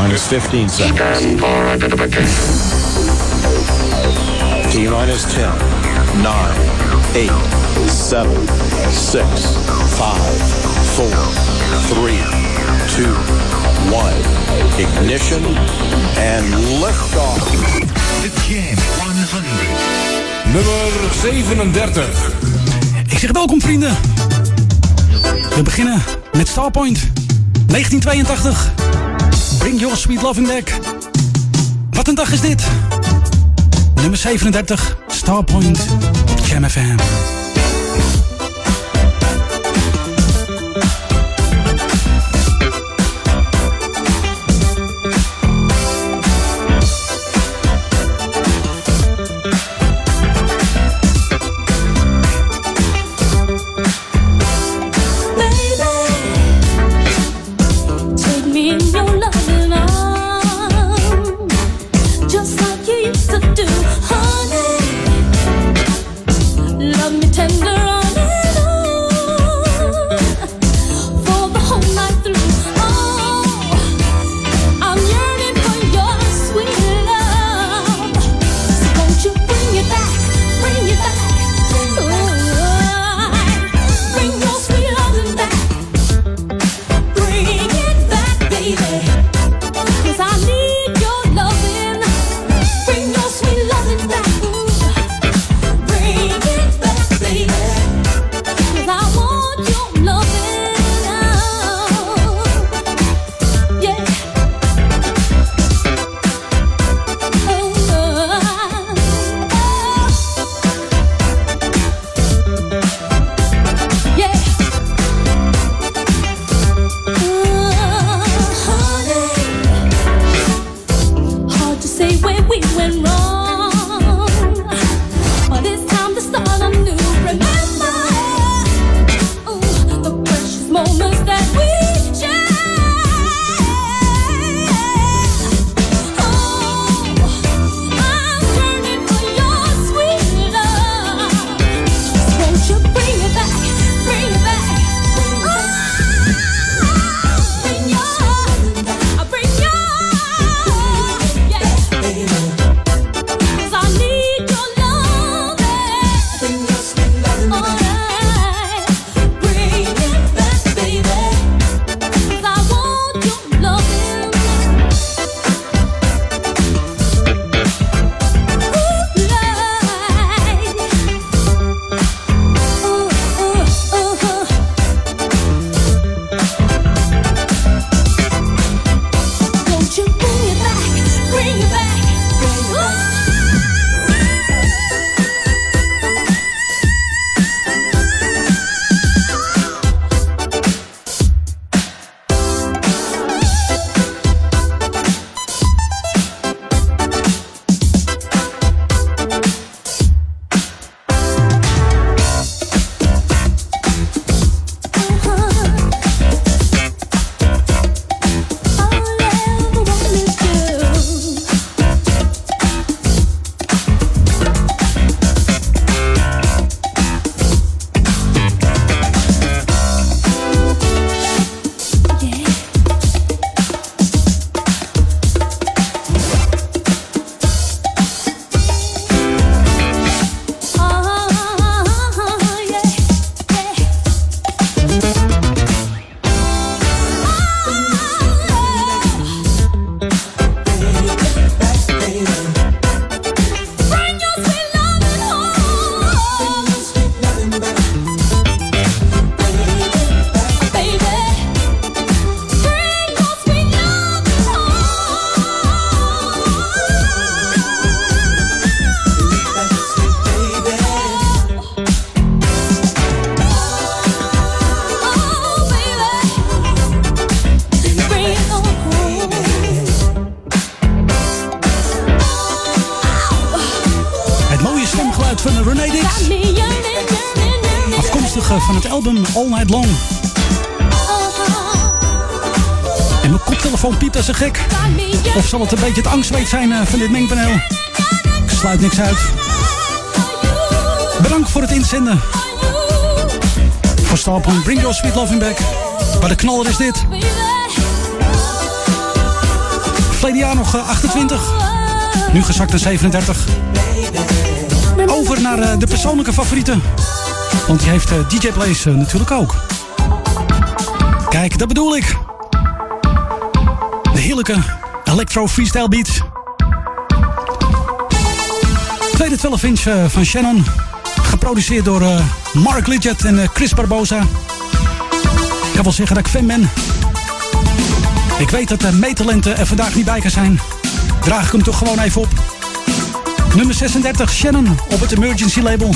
minus 15 seconds. Minus 10, 9, 8, 7, 6, 5, 4, 3, 2, 1. Ignition and liftoff. The Jam 100. Nummer 37. Ik zeg welkom vrienden. We beginnen met Starpoint 1982. Bring Your Sweet Love in Wat een dag is dit. Nummer 37, Starpoint op Jam FM. zal het een beetje het angstweet zijn eh, van dit mengpaneel. Ik sluit niks uit. Bedankt voor het inzenden. Voor stappen. Bring Your Sweet Loving Back. Maar de knaller is dit. Verleden jaar nog eh, 28. Nu gezakt naar 37. Over naar eh, de persoonlijke favorieten. Want die heeft DJ Blaze natuurlijk ook. Kijk, dat bedoel ik. De heerlijke electro freestyle beats. Tweede 12 inch eh, van Shannon. Geproduceerd door eh, Mark Lidget en eh, Chris Barbosa. Ik kan wel zeggen dat ik fan ben. Ik weet dat de meetalenten er vandaag niet bij zijn. Draag ik hem toch gewoon even op. Nummer 36, Shannon, op het Emergency label.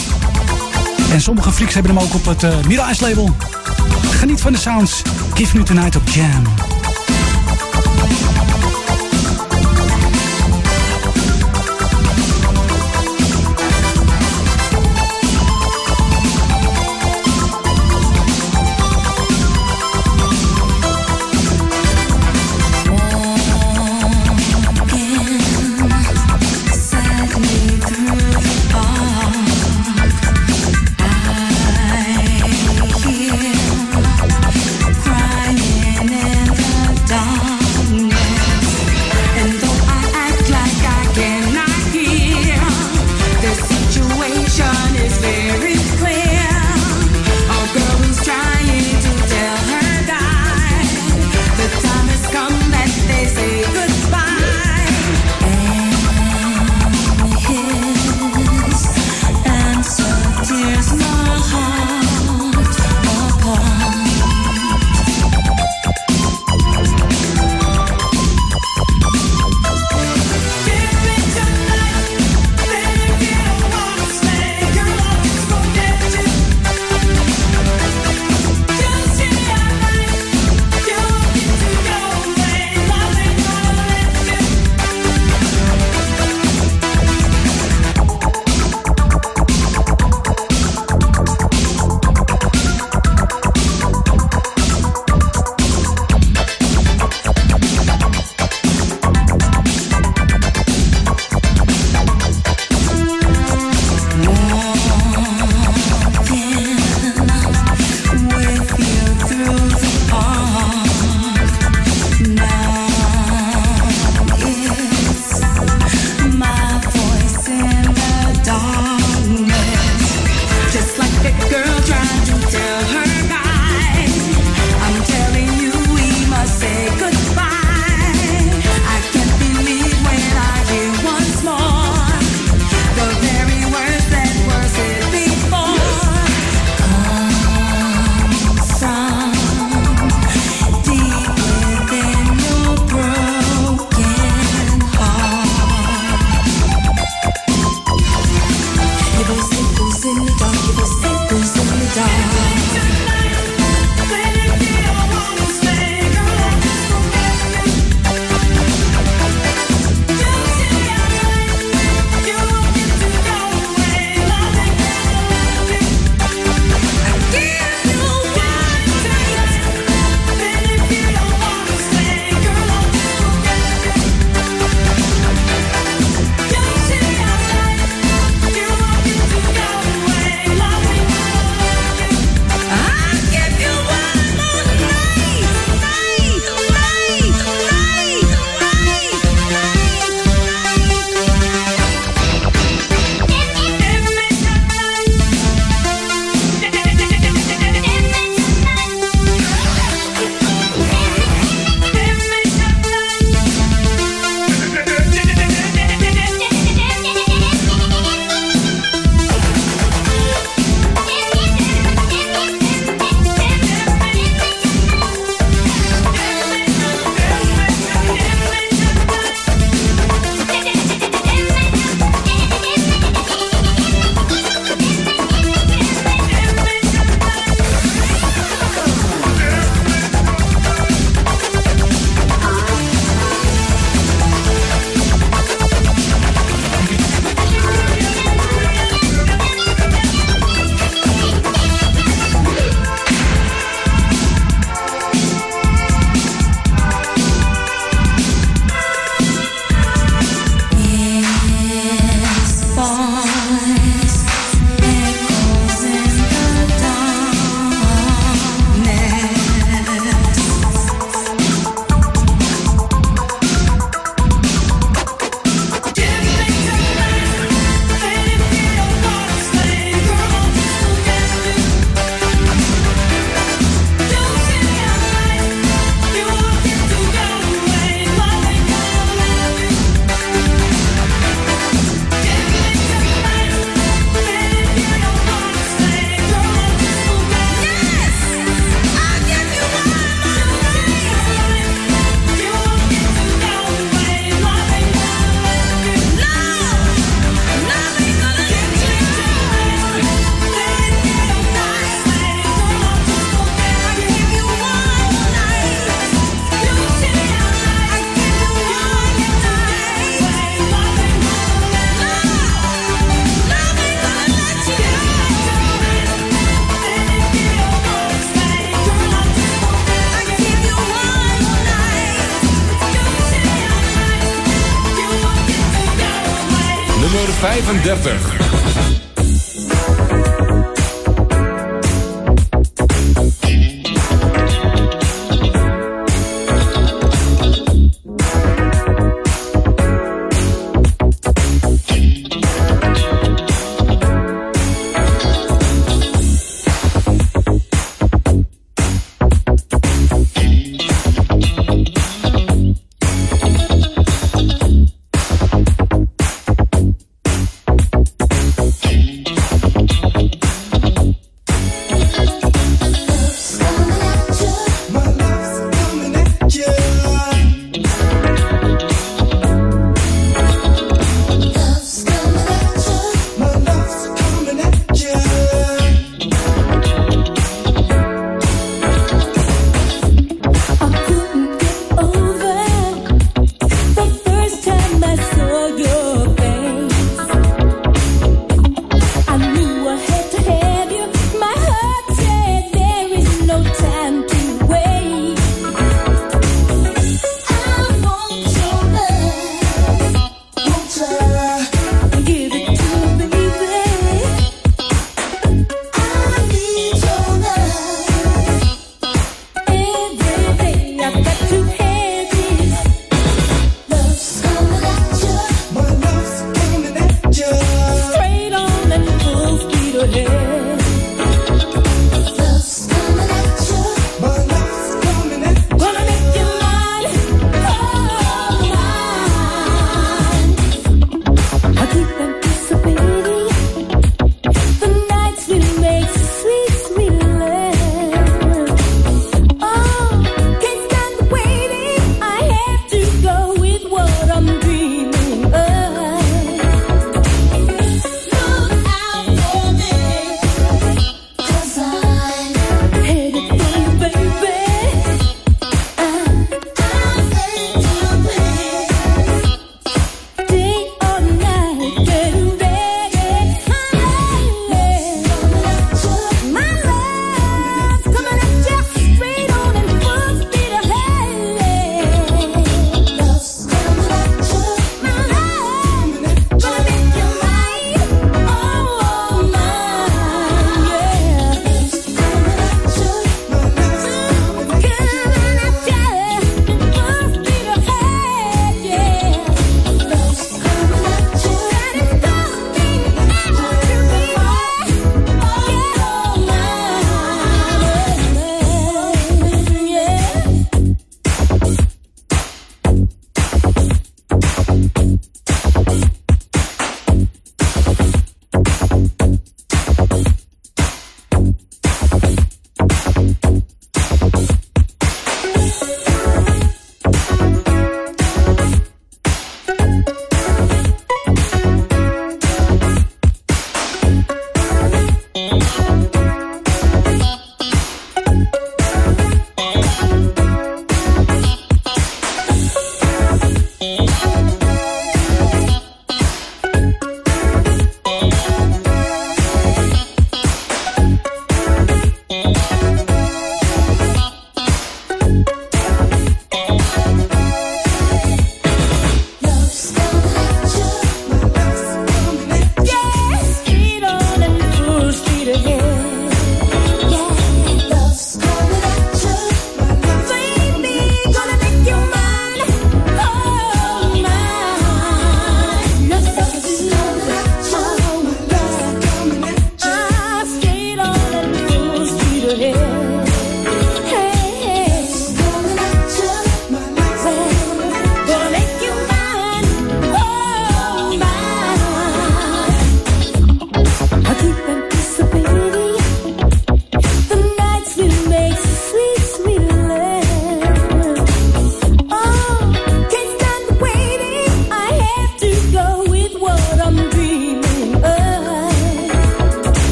En sommige freaks hebben hem ook op het uh, Mirage label. Geniet van de sounds. Give me tonight op Jam. 35.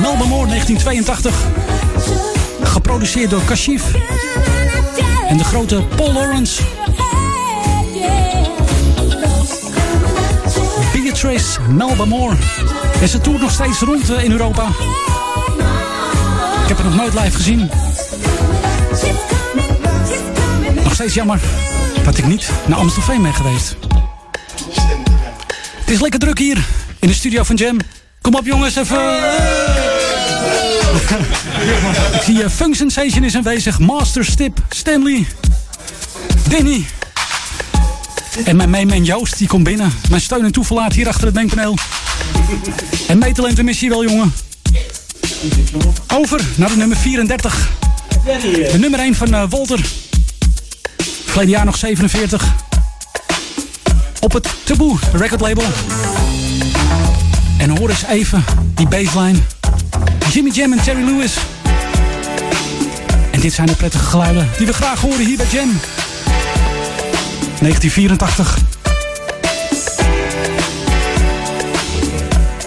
Melba Moore 1982. Geproduceerd door Kashif. En de grote Paul Lawrence. Beatrice Melba Moore. En ze toert nog steeds rond eh, in Europa. Ik heb haar nog nooit live gezien. Nog steeds jammer dat ik niet naar Amstelveen ben geweest. Het is lekker druk hier in de studio van Jam. Kom op jongens, even... ik zie uh, Funk Sensation is aanwezig. Master Stip, Stanley, Danny. En mijn main man Joost, die komt binnen. Mijn steun en toeverlaat hier achter het denkpaneel. En meetalent mis je wel, jongen. Over naar de nummer 34. De nummer 1 van uh, Walter. Verleden jaar nog 47. Op het Taboe record label. En hoor eens even die bassline. Jimmy Jam en Terry Lewis. En dit zijn de prettige geluiden die we graag horen hier bij Jam. 1984.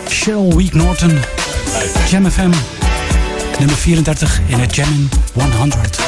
Cheryl Week Norton. Jam FM. Nummer 34 in het Jam 100.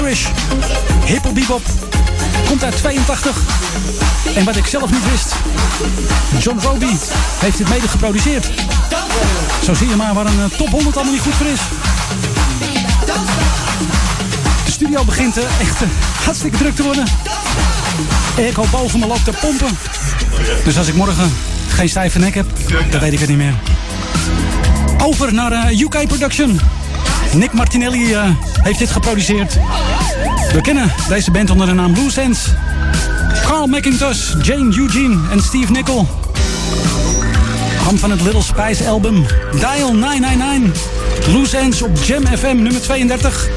Parrish. Hippel bebop. Komt uit 82. En wat ik zelf niet wist. John Roby heeft dit mede geproduceerd. Zo zie je maar waar een eh, top 100 allemaal niet goed voor is. De studio begint eh, echt eh, hartstikke druk te worden. Hoop boven me loopt te pompen. Dus als ik morgen geen stijve nek heb, dan weet ik het niet meer. Over naar UK Production. Nick Martinelli heeft dit geproduceerd. We kennen deze band onder de naam Loose Ends. Carl McIntosh, Jane Eugene en Steve Nickel. Kwam van het Little Spice album Dial 999. Loose Ends op Jam FM nummer 32.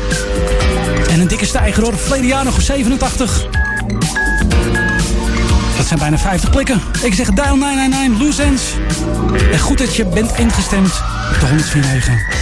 En een dikke stijger hoor, verleden nog op 87. Dat zijn bijna 50 klikken. Ik zeg Dial 999, Loose Ends. En goed dat je bent ingestemd op de 149.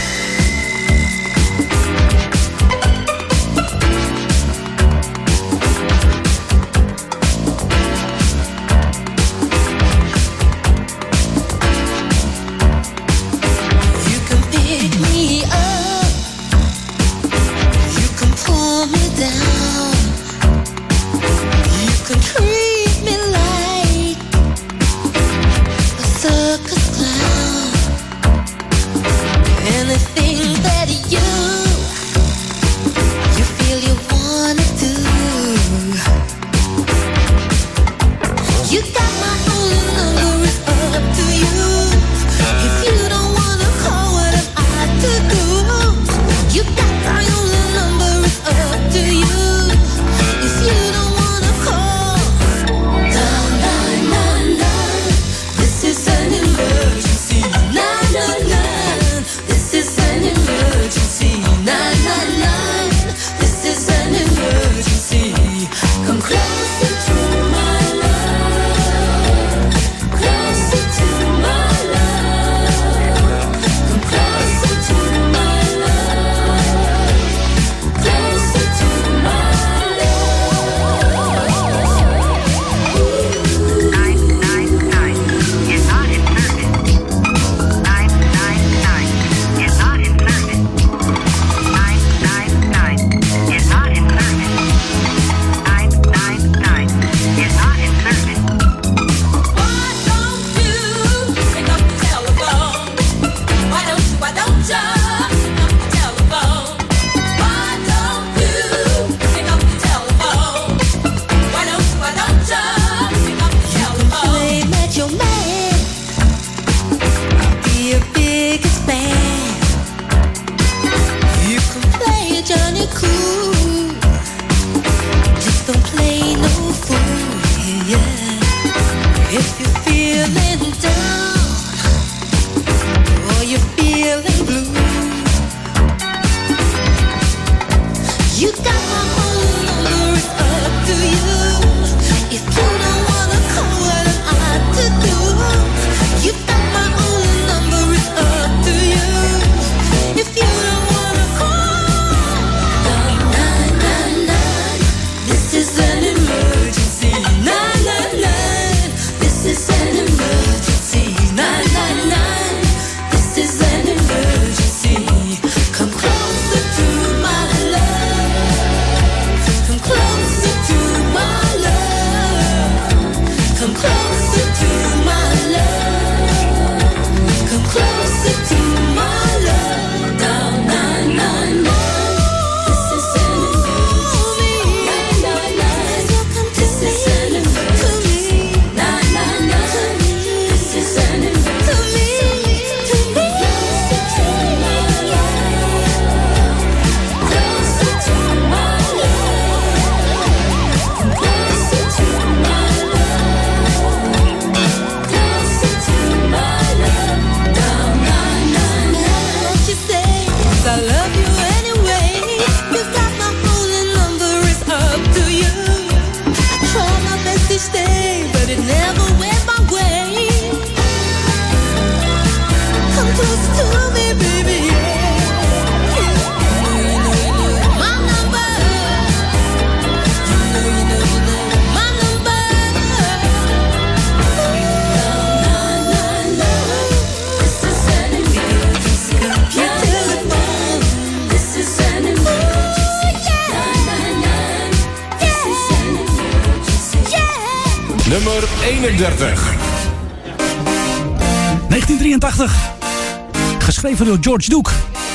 Geschreven door George Duke.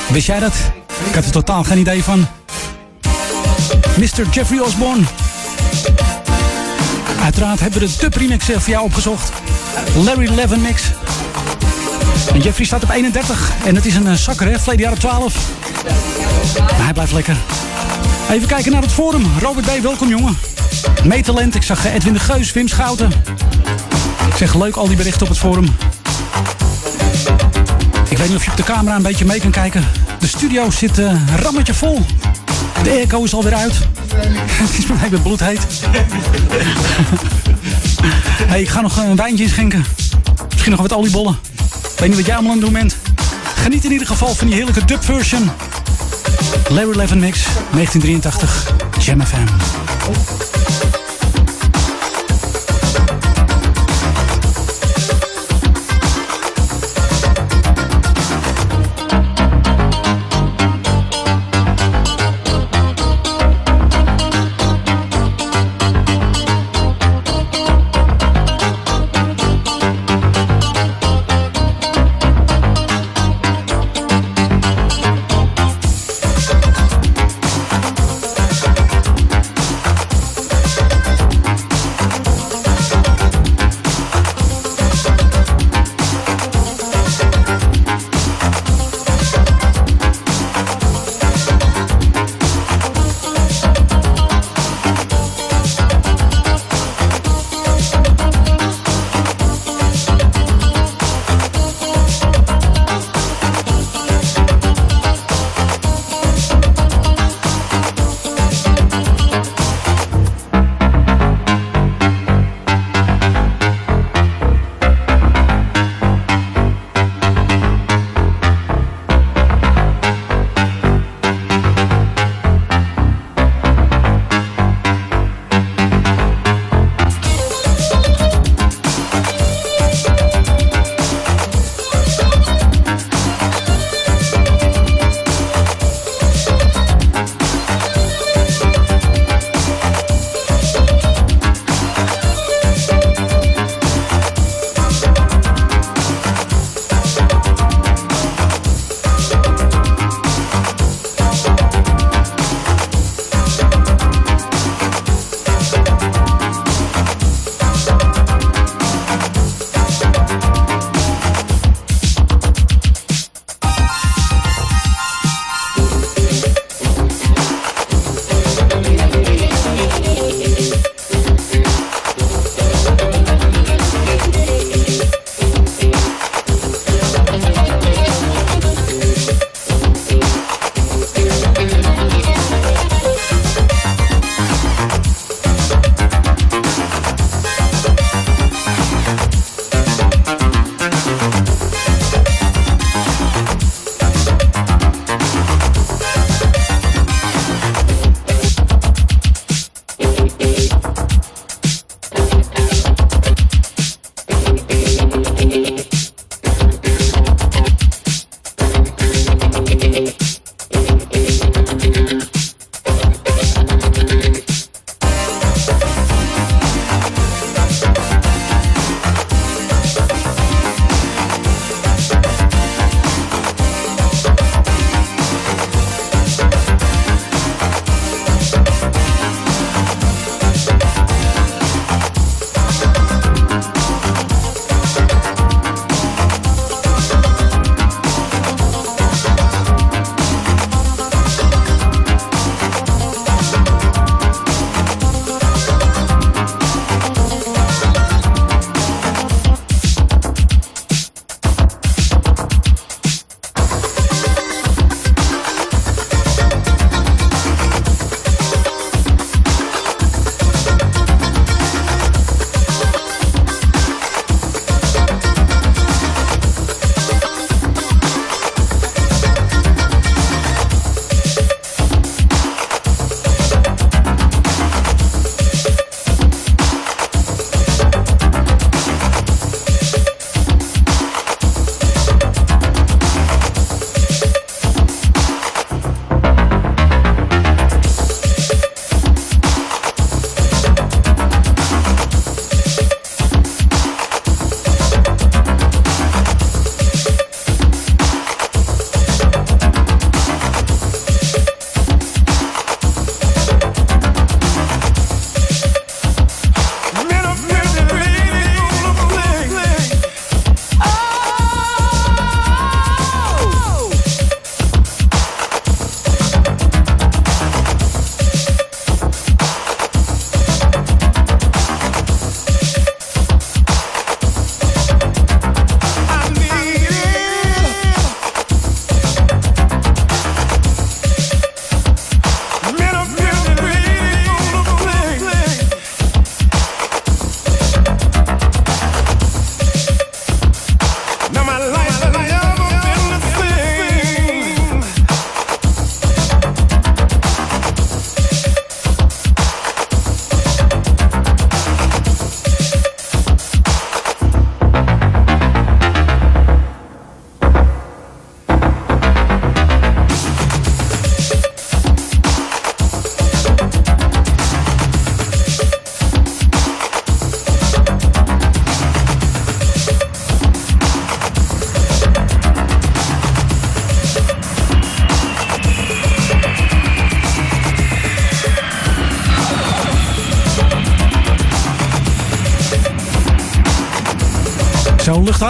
Wist jij dat? Ik had er totaal geen idee van. Mr. Jeffrey Osborne. Uiteraard hebben we de dub remix eh, voor jou opgezocht. Larry Levin mix. En Jeffrey staat op 31. En het is een eh, zakker, hè? Verleden jaar op 12. Maar hij blijft lekker. Even kijken naar het forum. Robert B., welkom jongen. Meetalent, ik zag eh, Edwin de Geus, Wim Schouten. Ik zeg leuk al die berichten op het forum. Weet niet of je op de camera een beetje mee kan kijken. De studio zit eh, rammetje vol. De airco is alweer uit. Het is meteen met bloed heet. hey, ik ga nog een wijntje inschenken. Misschien nog wat oliebollen. Ik weet niet wat jij allemaal aan het doen bent. Geniet in ieder geval van die heerlijke dub version. Larry Levin Mix, 1983, Jam FM.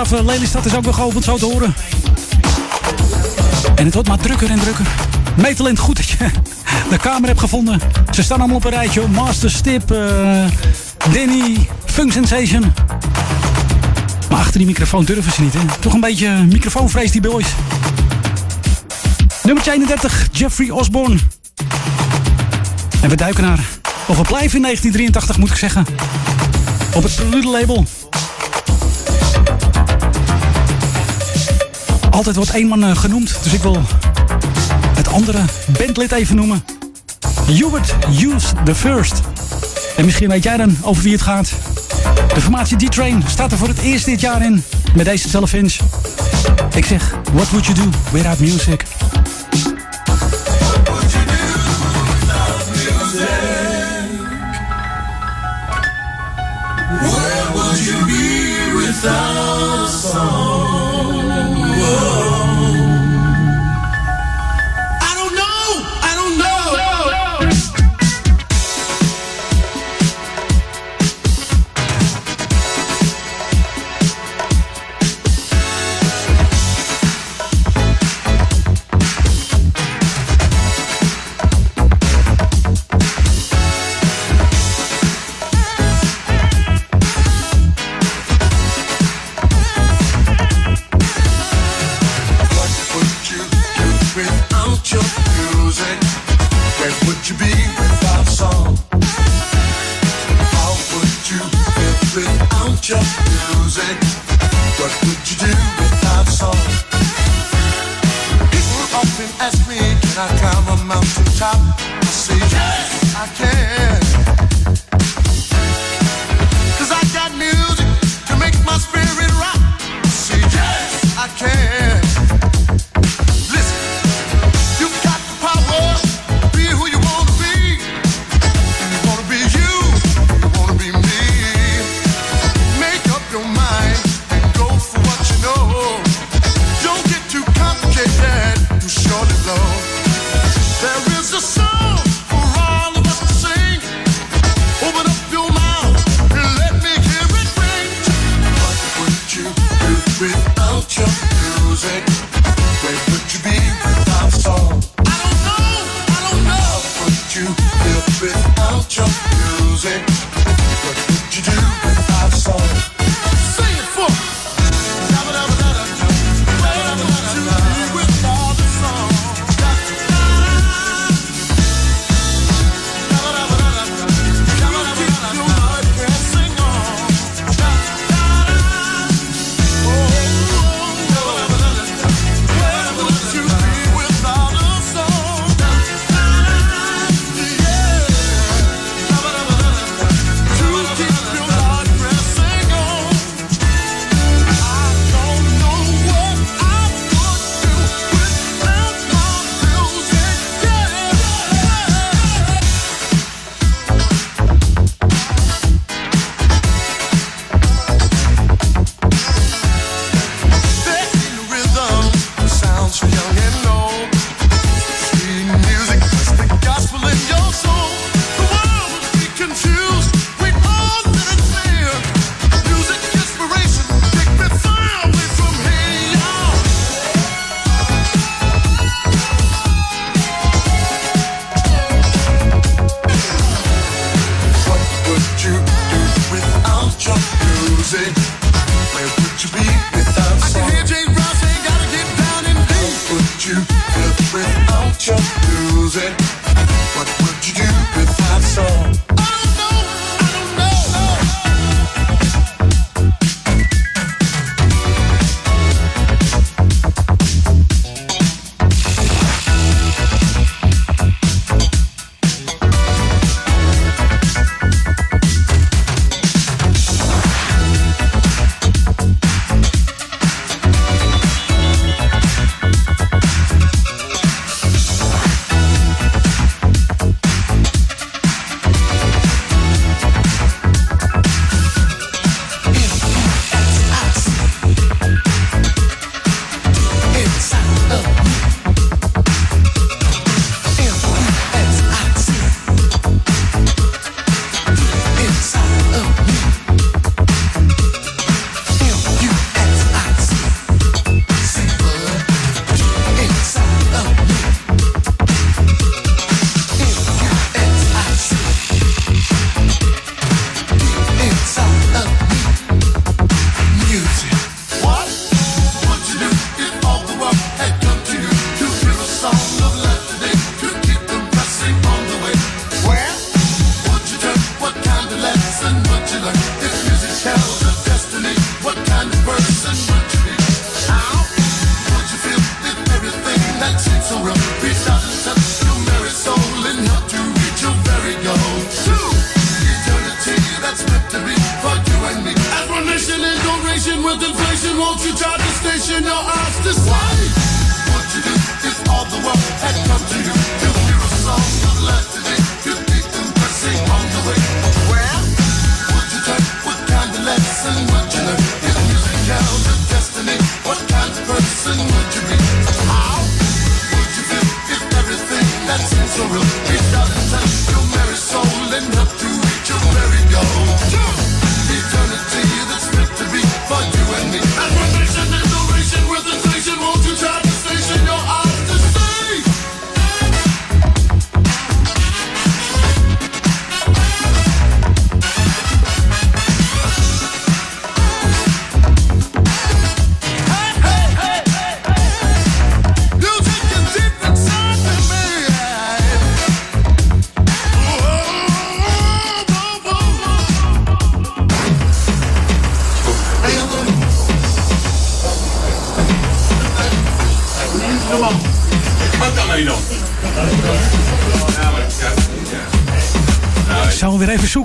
haven eh, Lelystad is ook weer geopend, zo te horen. En het wordt maar drukker en drukker. Meetalent, goed dat je de kamer hebt gevonden. Ze staan allemaal op een rijtje. Master, Stip, eh, Danny, Funk Sensation. Maar achter die microfoon durven ze niet. Toch een beetje microfoonvrees, die boys. Nummer 31, Jeffrey Osborne. En we duiken naar, of we blijven in 1983 moet ik zeggen. Op het Prelude label. Altijd wordt één man eh, genoemd, dus ik wil het andere bandlid even noemen. Hubert Hughes the First. En misschien weet jij dan over wie het gaat. De formatie D-Train staat er voor het eerst dit jaar in. Met deze telefinch. Ik zeg, what would you do without music?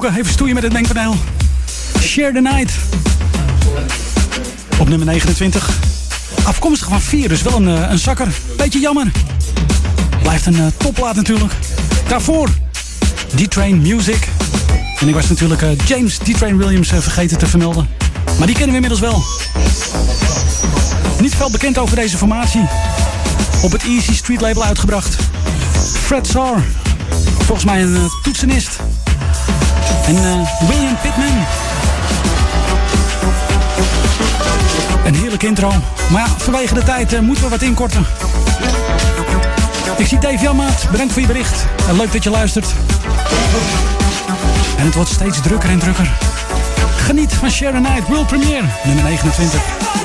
Zoeken, even stoeien met het mengpaneel. Share the Night. Op nummer 29. Afkomstig van 4, dus wel een, eh, een zakker. Beetje jammer. Blijft een eh, topplaat natuurlijk. Daarvoor D-Train Music. En ik was natuurlijk eh, James D-Train Williams vergeten te vermelden. Maar die kennen we inmiddels wel. Niet veel bekend over deze formatie. Op het Easy Street label uitgebracht. Fred Sar. Volgens mij een toetsenist. En eh, William Pittman. Een heerlijke intro. Maar ja, vanwege de tijd eh, moeten we wat inkorten. Ik zie Dave Janmaat. Bedankt voor je bericht. En leuk dat je luistert. En het wordt steeds drukker en drukker. Geniet van Sharon Night World Premiere, nummer 29.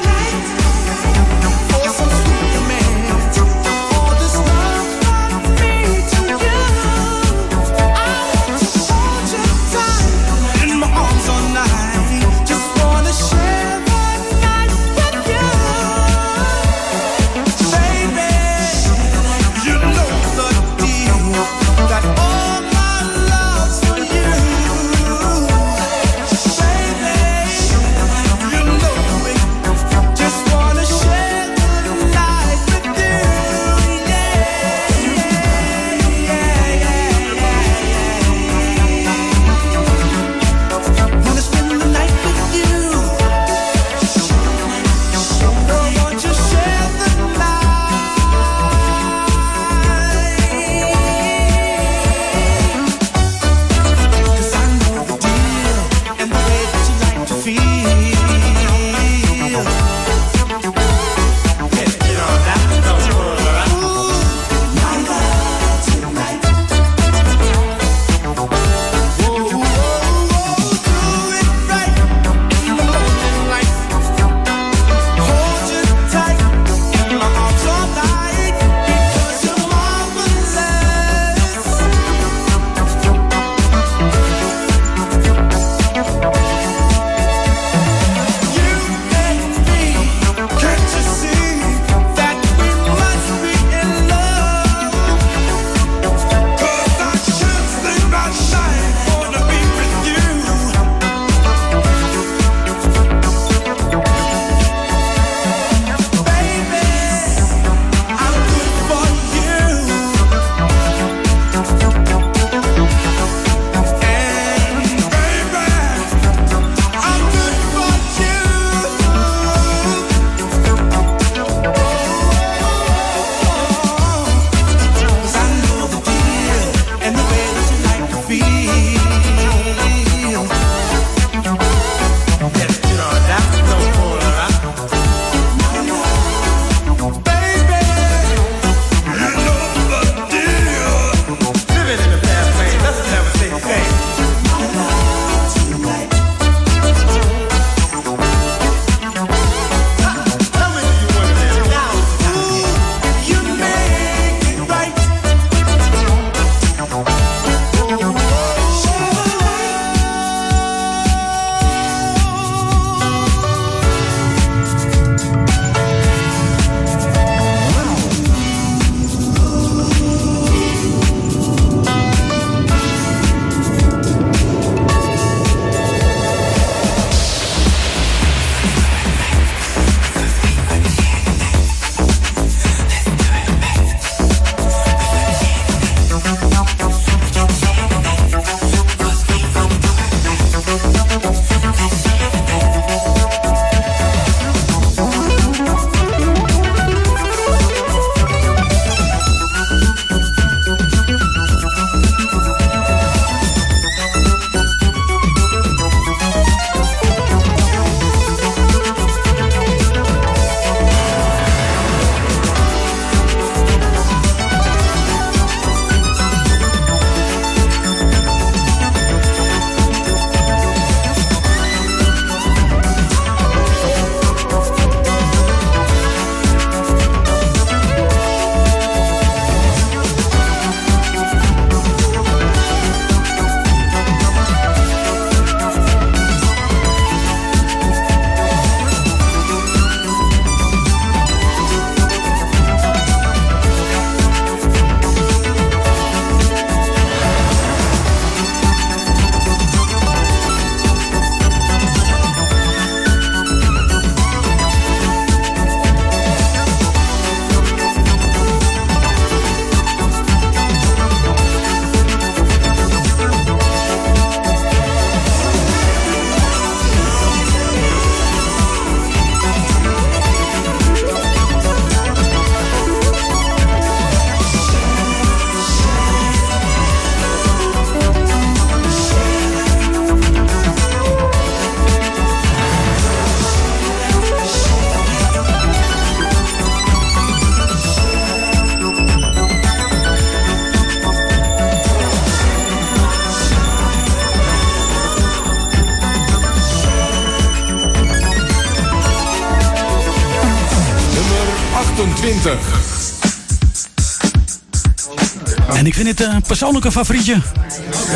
En ik vind het een persoonlijke favorietje.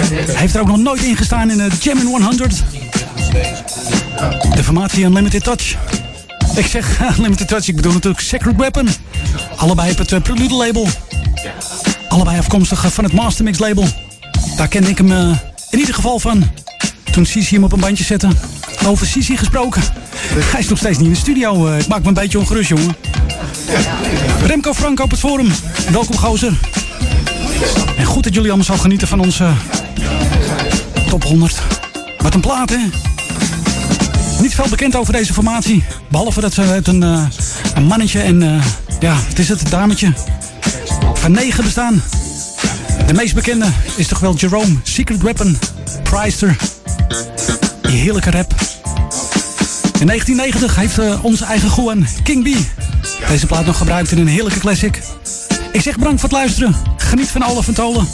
Hij heeft er ook nog nooit in gestaan in de Jam in 100. De formatie Unlimited Touch. Ik zeg Unlimited Touch, ik bedoel natuurlijk Sacred Weapon. Allebei op het eh, Prelude label. Allebei afkomstig eh, van het Mastermix label. Daar kende ik hem eh, in ieder geval van. Toen Sisi hem op een bandje zette. Over Sisi gesproken. Hij is nog steeds niet in de studio. eh, ik maak me een beetje ongerust, jongen. Remco Frank op het forum. Welkom, gozer. En goed dat jullie allemaal zo genieten van onze top 100. Wat een plaat, hè? Niet veel bekend over deze formatie. Behalve dat ze uit een, eh, een mannetje en, eh, ja, wat is het, dametje van negen bestaan. De meest bekende is toch wel Jerome, Secret Weapon, Preister. Die heerlijke rap. In 1990 heeft eh, onze eigen Juan, King B, deze plaat nog gebruikt in een heerlijke classic. Ik zeg bedankt voor het luisteren. Geniet van alle Tolen.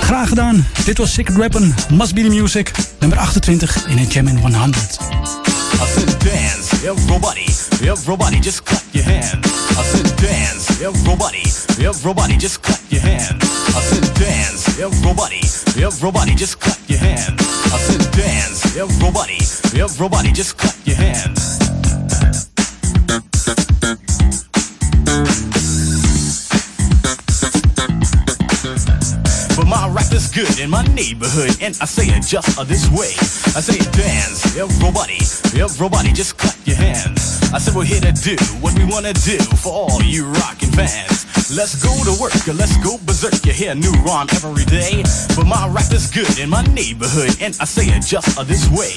Graag gedaan. Dit was Secret Weapon, Must Be The Music, nummer 28 in het Jam in 100. I said dance, everybody, everybody just clap your hands. I said dance, everybody, everybody just clap your hands. I said dance, everybody, everybody just clap your hands. I said dance, everybody, everybody just clap neighborhood, and I say it just this way. I say dance, everybody, everybody just clap your hands. I said we're here to do what we wanna do for all you rockin' fans. Let's go to work, or let's go berserk. You hear a new rhyme every day. But my rap is good in my neighborhood, and I say it just this way.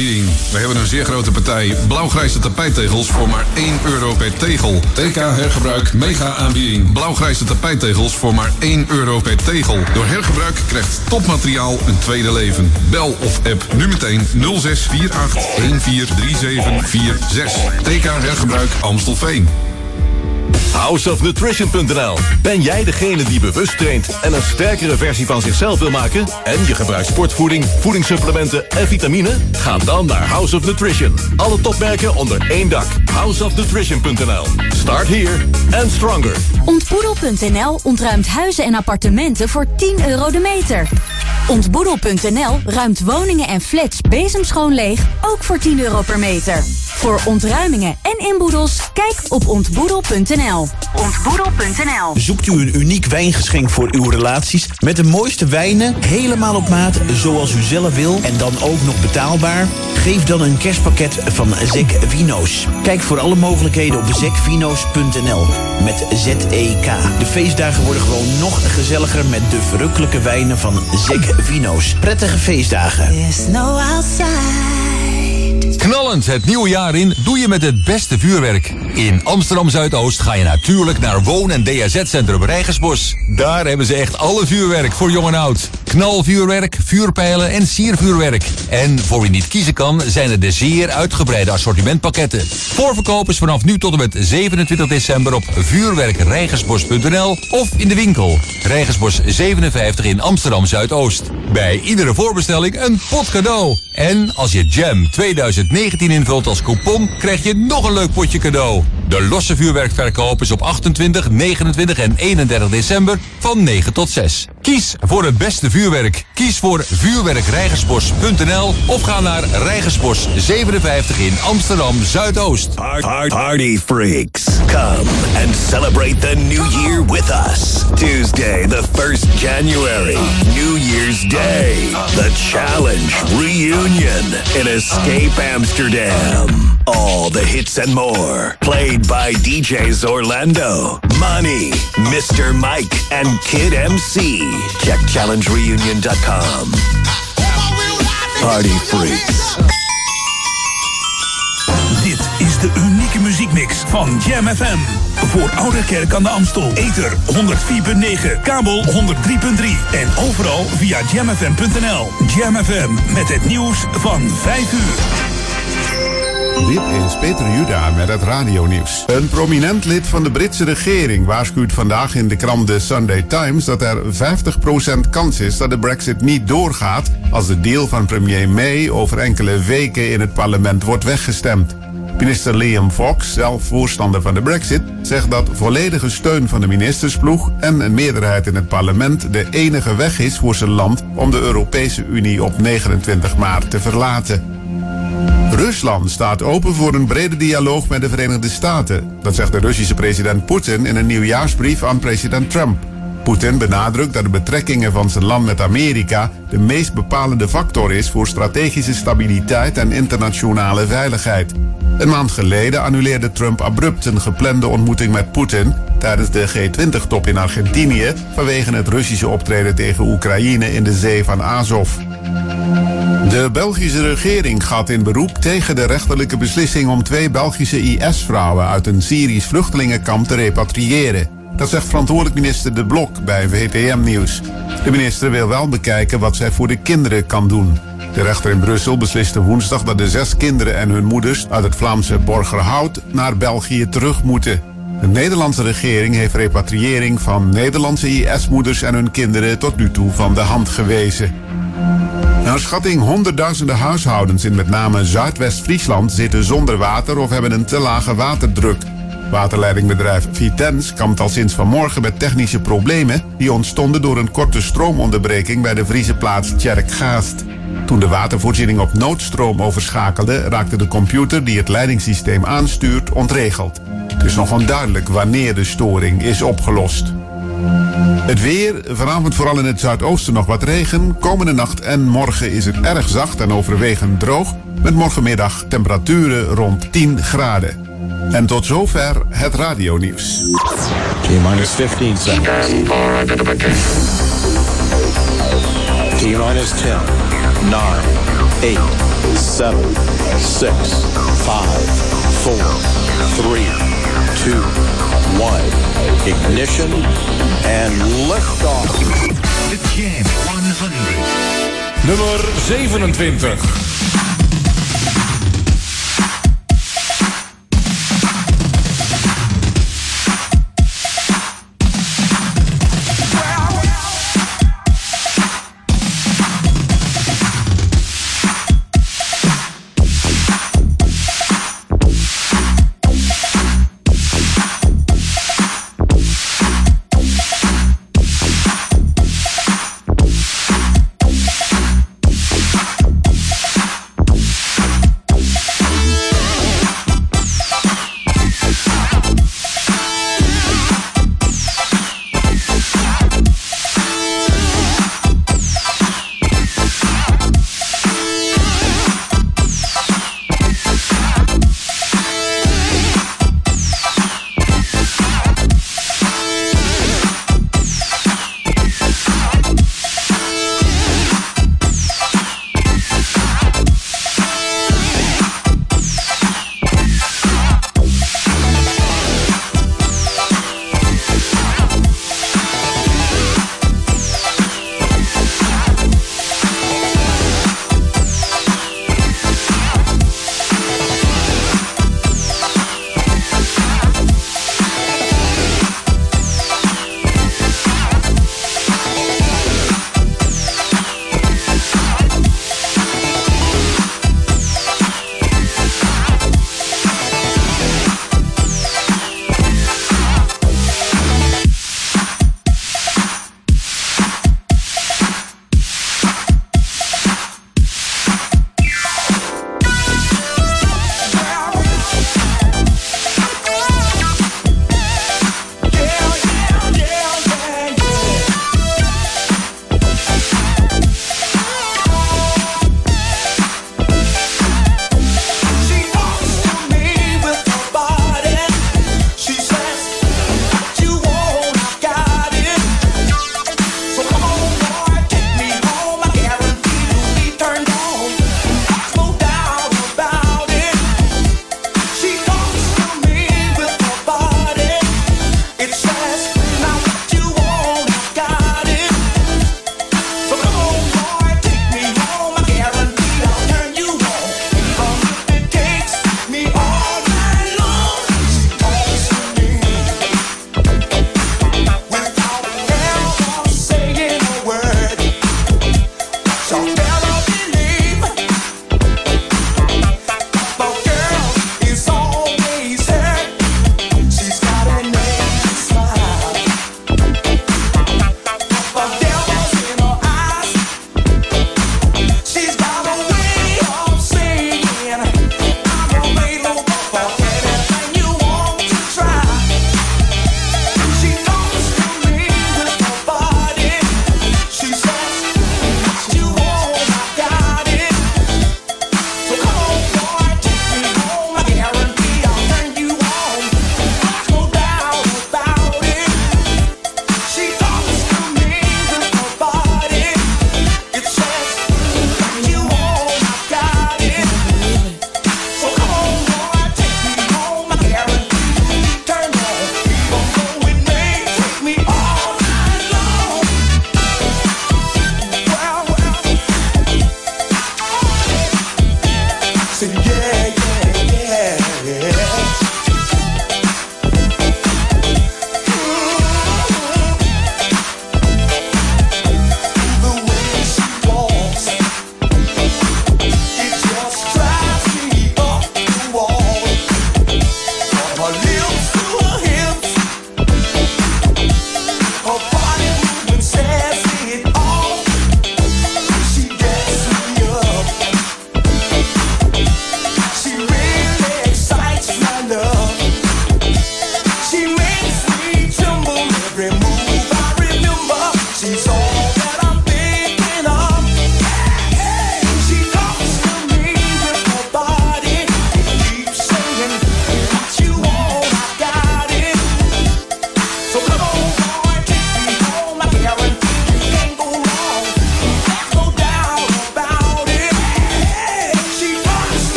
Aanbieding. We hebben een zeer grote partij blauwgrijze tapijttegels voor maar 1 euro per tegel. TK Hergebruik mega aanbieding. Blauwgrijze tapijttegels voor maar 1 euro per tegel. Door hergebruik krijgt topmateriaal een tweede leven. Bel of app nu meteen 0648 143746. TK Hergebruik Amstelveen. Houseofnutrition.nl Ben jij degene die bewust traint en een sterkere versie van zichzelf wil maken? En je gebruikt sportvoeding, voedingssupplementen en vitamine? Ga dan naar House of Nutrition. Alle topmerken onder één dak. Houseofnutrition.nl Start here and stronger. Ontboedel.nl ontruimt huizen en appartementen voor 10 euro de meter. Ontboedel.nl ruimt woningen en flats bezemschoon leeg, ook voor 10 euro per meter. Voor ontruimingen en inboedels, kijk op ontboedel.nl. Ontboedel.nl Zoekt u een uniek wijngeschenk voor uw relaties met de mooiste wijnen, helemaal op maat, zoals u zelf wil en dan ook nog betaalbaar? Geef dan een kerstpakket van Zek Vino's. Kijk voor alle mogelijkheden op zekvino's.nl met Z-E-K. De feestdagen worden gewoon nog gezelliger met de verrukkelijke wijnen van Zek Vino's. Prettige feestdagen. Knallend het nieuwe jaar in doe je met het beste vuurwerk. In Amsterdam Zuidoost ga je natuurlijk naar Woon- en DHZ-centrum Rijgersbos. Daar hebben ze echt alle vuurwerk voor jong en oud. Knalvuurwerk, vuurpijlen en siervuurwerk. En voor wie niet kiezen kan, zijn er de zeer uitgebreide assortimentpakketten. Voorverkopers vanaf nu tot en met 27 december op vuurwerkrijgersbos.nl of in de winkel. Rijgersbos 57 in Amsterdam Zuidoost. Bij iedere voorbestelling een pot cadeau. En als je Jam 2019 invult als coupon, krijg je nog een leuk potje cadeau. De losse vuurwerkverkoop is op 28, 29 en 31 december van 9 tot 6. Kies voor het beste vuurwerk. Kies voor vuurwerkrijgersbos.nl of ga naar Rijgersbos 57 in Amsterdam Zuidoost. Party freaks, come and celebrate the new year with us. Tuesday, the 1st January, New Year's Day, the Challenge Reunion in Escape Amsterdam. All the hits and more, played by DJs Orlando, Money, Mr. Mike, and Kid MC. Check challengereunion.com. Party freaks. Dit is de unieke muziekmix van Jam FM. Voor Oude Kerk aan de Amstel. Ether 104.9, kabel 103.3 en overal via jamfm.nl. Jam FM met het nieuws van 5 uur. Dit is Peter Juda met het radionieuws. Een prominent lid van de Britse regering waarschuwt vandaag in de krant The Sunday Times dat er 50% kans is dat de brexit niet doorgaat als de deal van premier May over enkele weken in het parlement wordt weggestemd. Minister Liam Fox, zelf voorstander van de brexit, zegt dat volledige steun van de ministersploeg en een meerderheid in het parlement de enige weg is voor zijn land om de Europese Unie op 29 maart te verlaten. Rusland staat open voor een brede dialoog met de Verenigde Staten. Dat zegt de Russische president Poetin in een nieuwjaarsbrief aan president Trump. Poetin benadrukt dat de betrekkingen van zijn land met Amerika de meest bepalende factor is voor strategische stabiliteit en internationale veiligheid. Een maand geleden annuleerde Trump abrupt een geplande ontmoeting met Poetin tijdens de G20-top in Argentinië vanwege het Russische optreden tegen Oekraïne in de zee van Azov. De Belgische regering gaat in beroep tegen de rechterlijke beslissing om twee Belgische IS-vrouwen uit een Syrisch vluchtelingenkamp te repatriëren. Dat zegt verantwoordelijk minister De Blok bij VTM Nieuws. De minister wil wel bekijken wat zij voor de kinderen kan doen. De rechter in Brussel besliste woensdag dat de zes kinderen en hun moeders uit het Vlaamse Borgerhout naar België terug moeten. De Nederlandse regering heeft repatriëring van Nederlandse IS-moeders en hun kinderen tot nu toe van de hand gewezen. Naar schatting honderdduizenden huishoudens in met name Zuidwest-Friesland zitten zonder water of hebben een te lage waterdruk. Waterleidingbedrijf Vitens kampt al sinds vanmorgen met technische problemen die ontstonden door een korte stroomonderbreking bij de Friese plaats Tjerkgaast. Toen de watervoorziening op noodstroom overschakelde, raakte de computer die het leidingssysteem aanstuurt ontregeld. Het is nog onduidelijk wanneer de storing is opgelost. Het weer, vanavond vooral in het zuidoosten nog wat regen. Komende nacht en morgen is het erg zacht en overwegend droog. Met morgenmiddag temperaturen rond 10 graden. En tot zover het radionieuws. T-minus 15 seconds. T-minus 10, nine, eight, seven, six, five, four, three, two, one. Ignition and liftoff. The Jam 100. Nummer 27.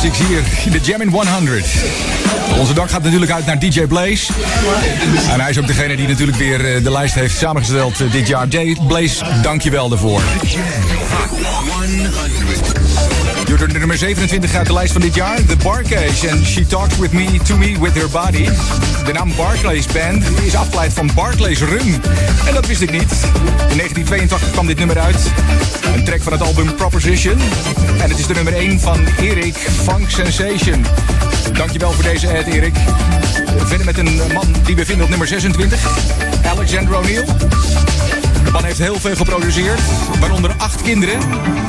Classics hier in de Jam in 100. Onze dank gaat natuurlijk uit naar DJ Blaze. En hij is ook degene die natuurlijk weer eh, de lijst heeft samengesteld eh, dit jaar. Jay Blaze, dank je wel daarvoor. De nummer 27 uit de lijst van dit jaar. The Barclays en She Talks With Me, To Me, With Her Body. De naam Barclays Band is afgeleid van Barclays Rum. En dat wist ik niet. In 1982 kwam dit nummer uit. Een track van het album Proposition. En het is de nummer 1 van Erik Funk Sensation. Dankjewel voor deze ad, Erik. Verder met een man die we vinden op nummer 26. Alexander O'Neill. De man heeft heel veel geproduceerd, waaronder acht kinderen.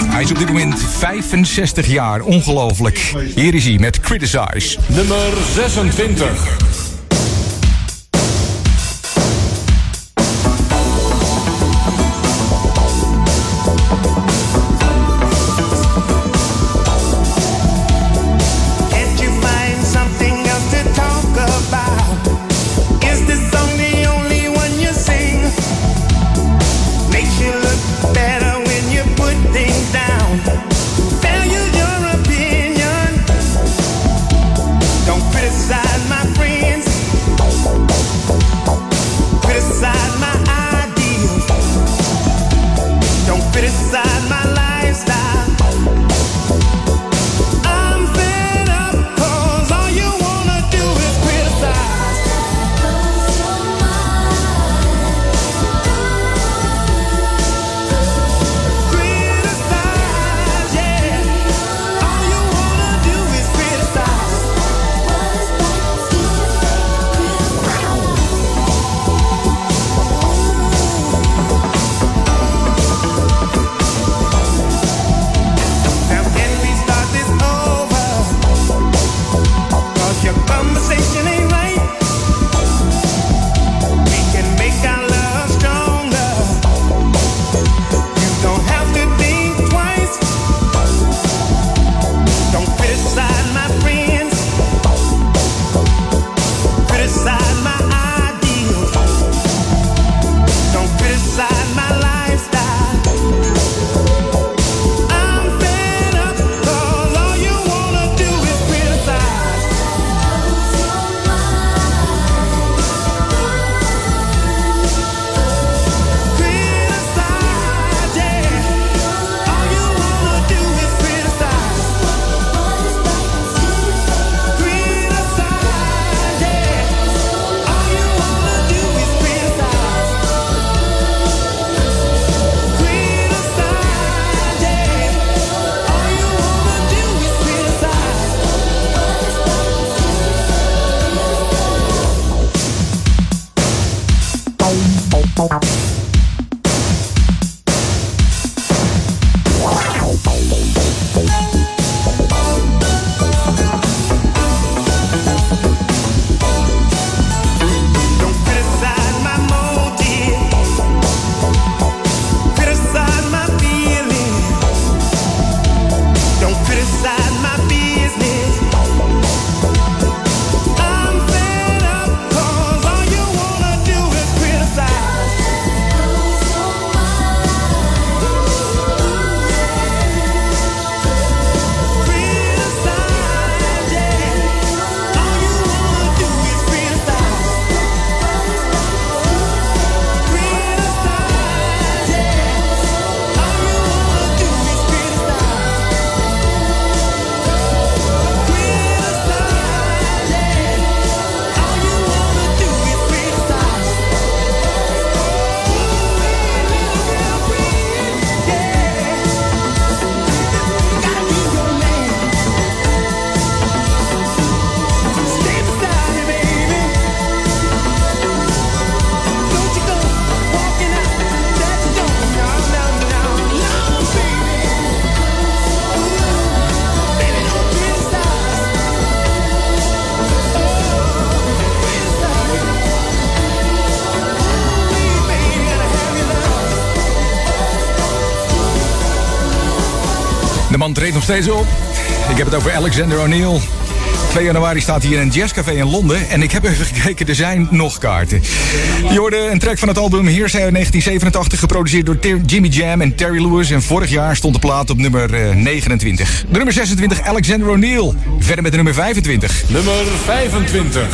Hij is op dit moment 65 jaar, ongelooflijk. Hier is hij met Criticize. Nummer 26. Nog steeds op. Ik heb het over Alexander O'Neill. 2 januari staat hij in een jazzcafé in Londen. En ik heb even gekeken, er zijn nog kaarten. Je hoorde een track van het album Hearsay uit 1987, geproduceerd door Ter- Jimmy Jam en Terry Lewis. En vorig jaar stond de plaat op nummer eh, 29. De nummer 26, Alexander O'Neill. Verder met de nummer 25. Nummer 25.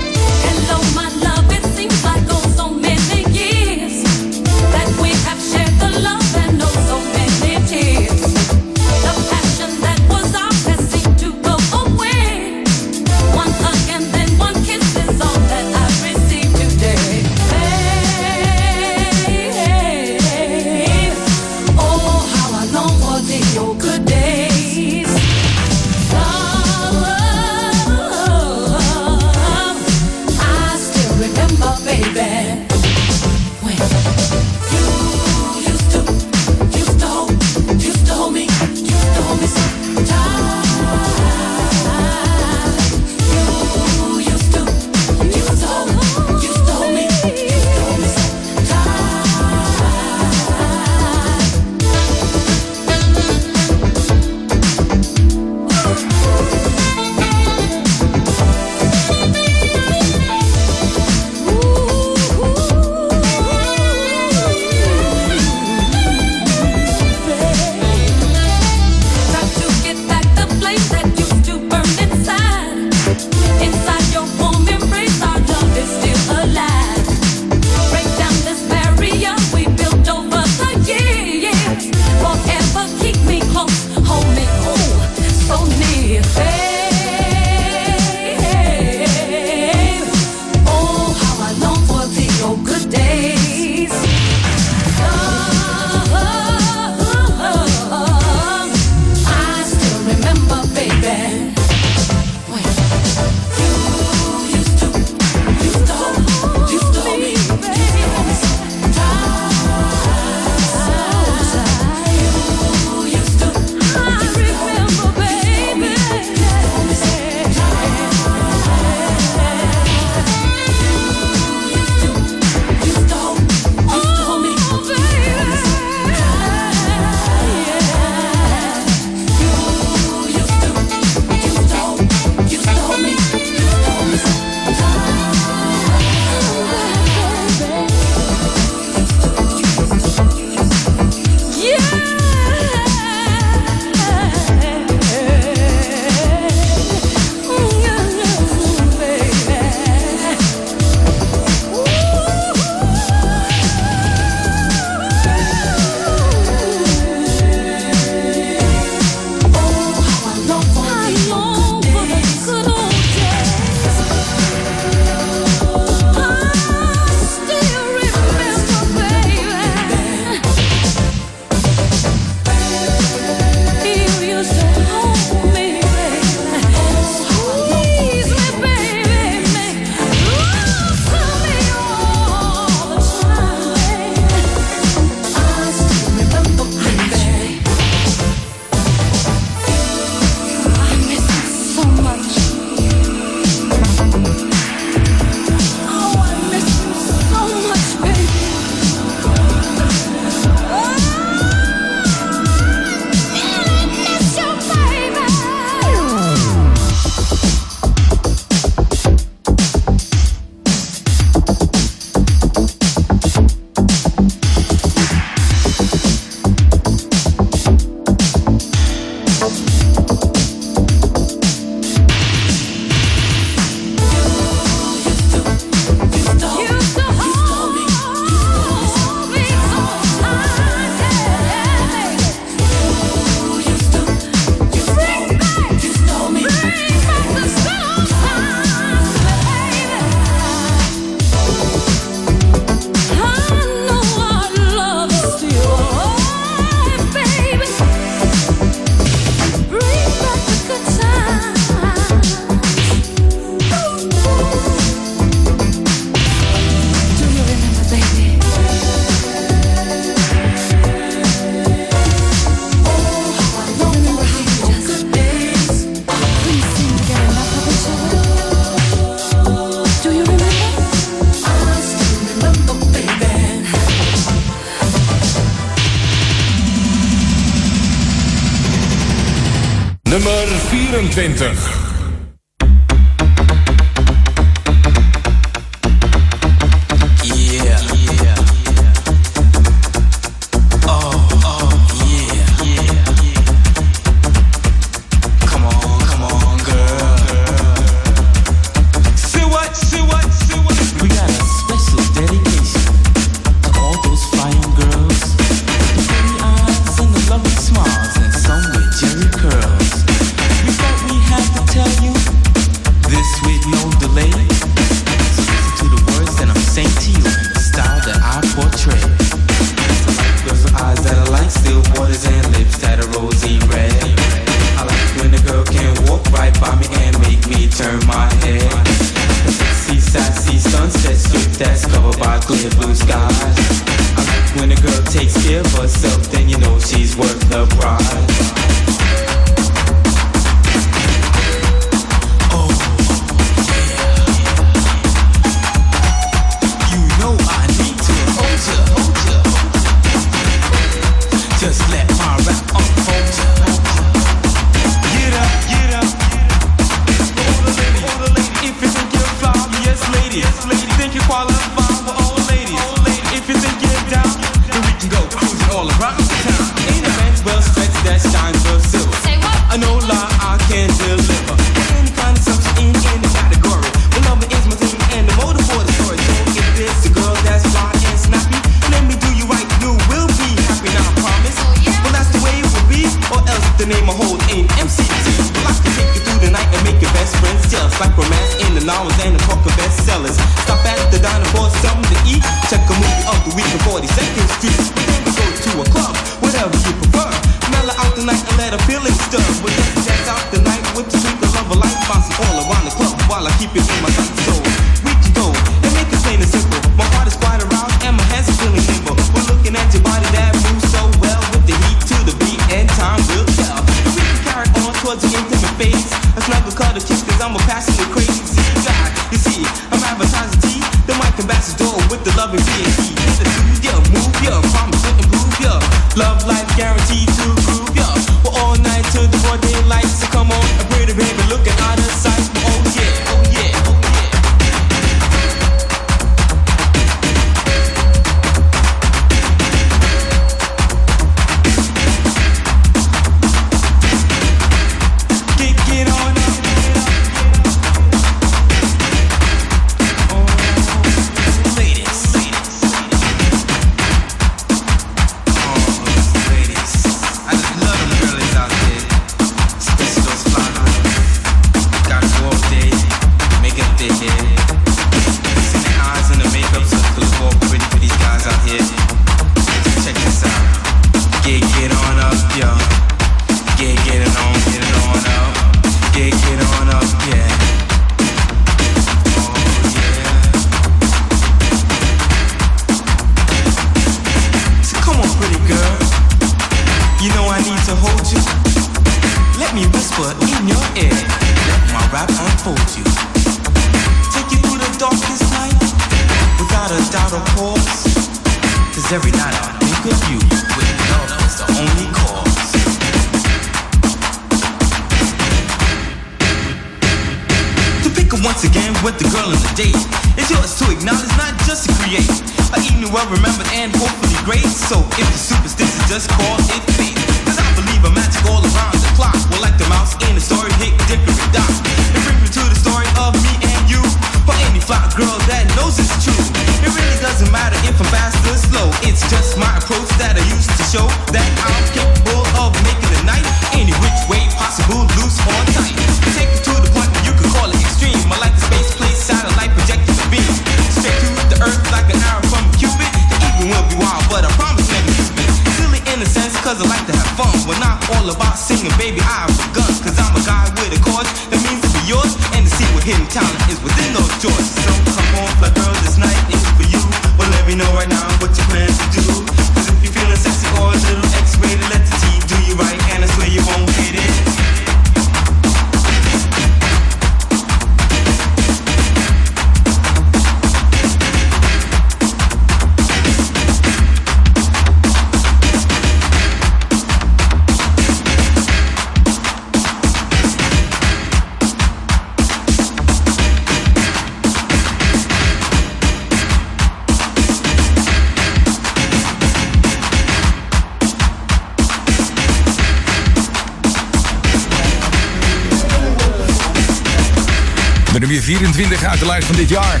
Nummer 24 uit de lijst van dit jaar.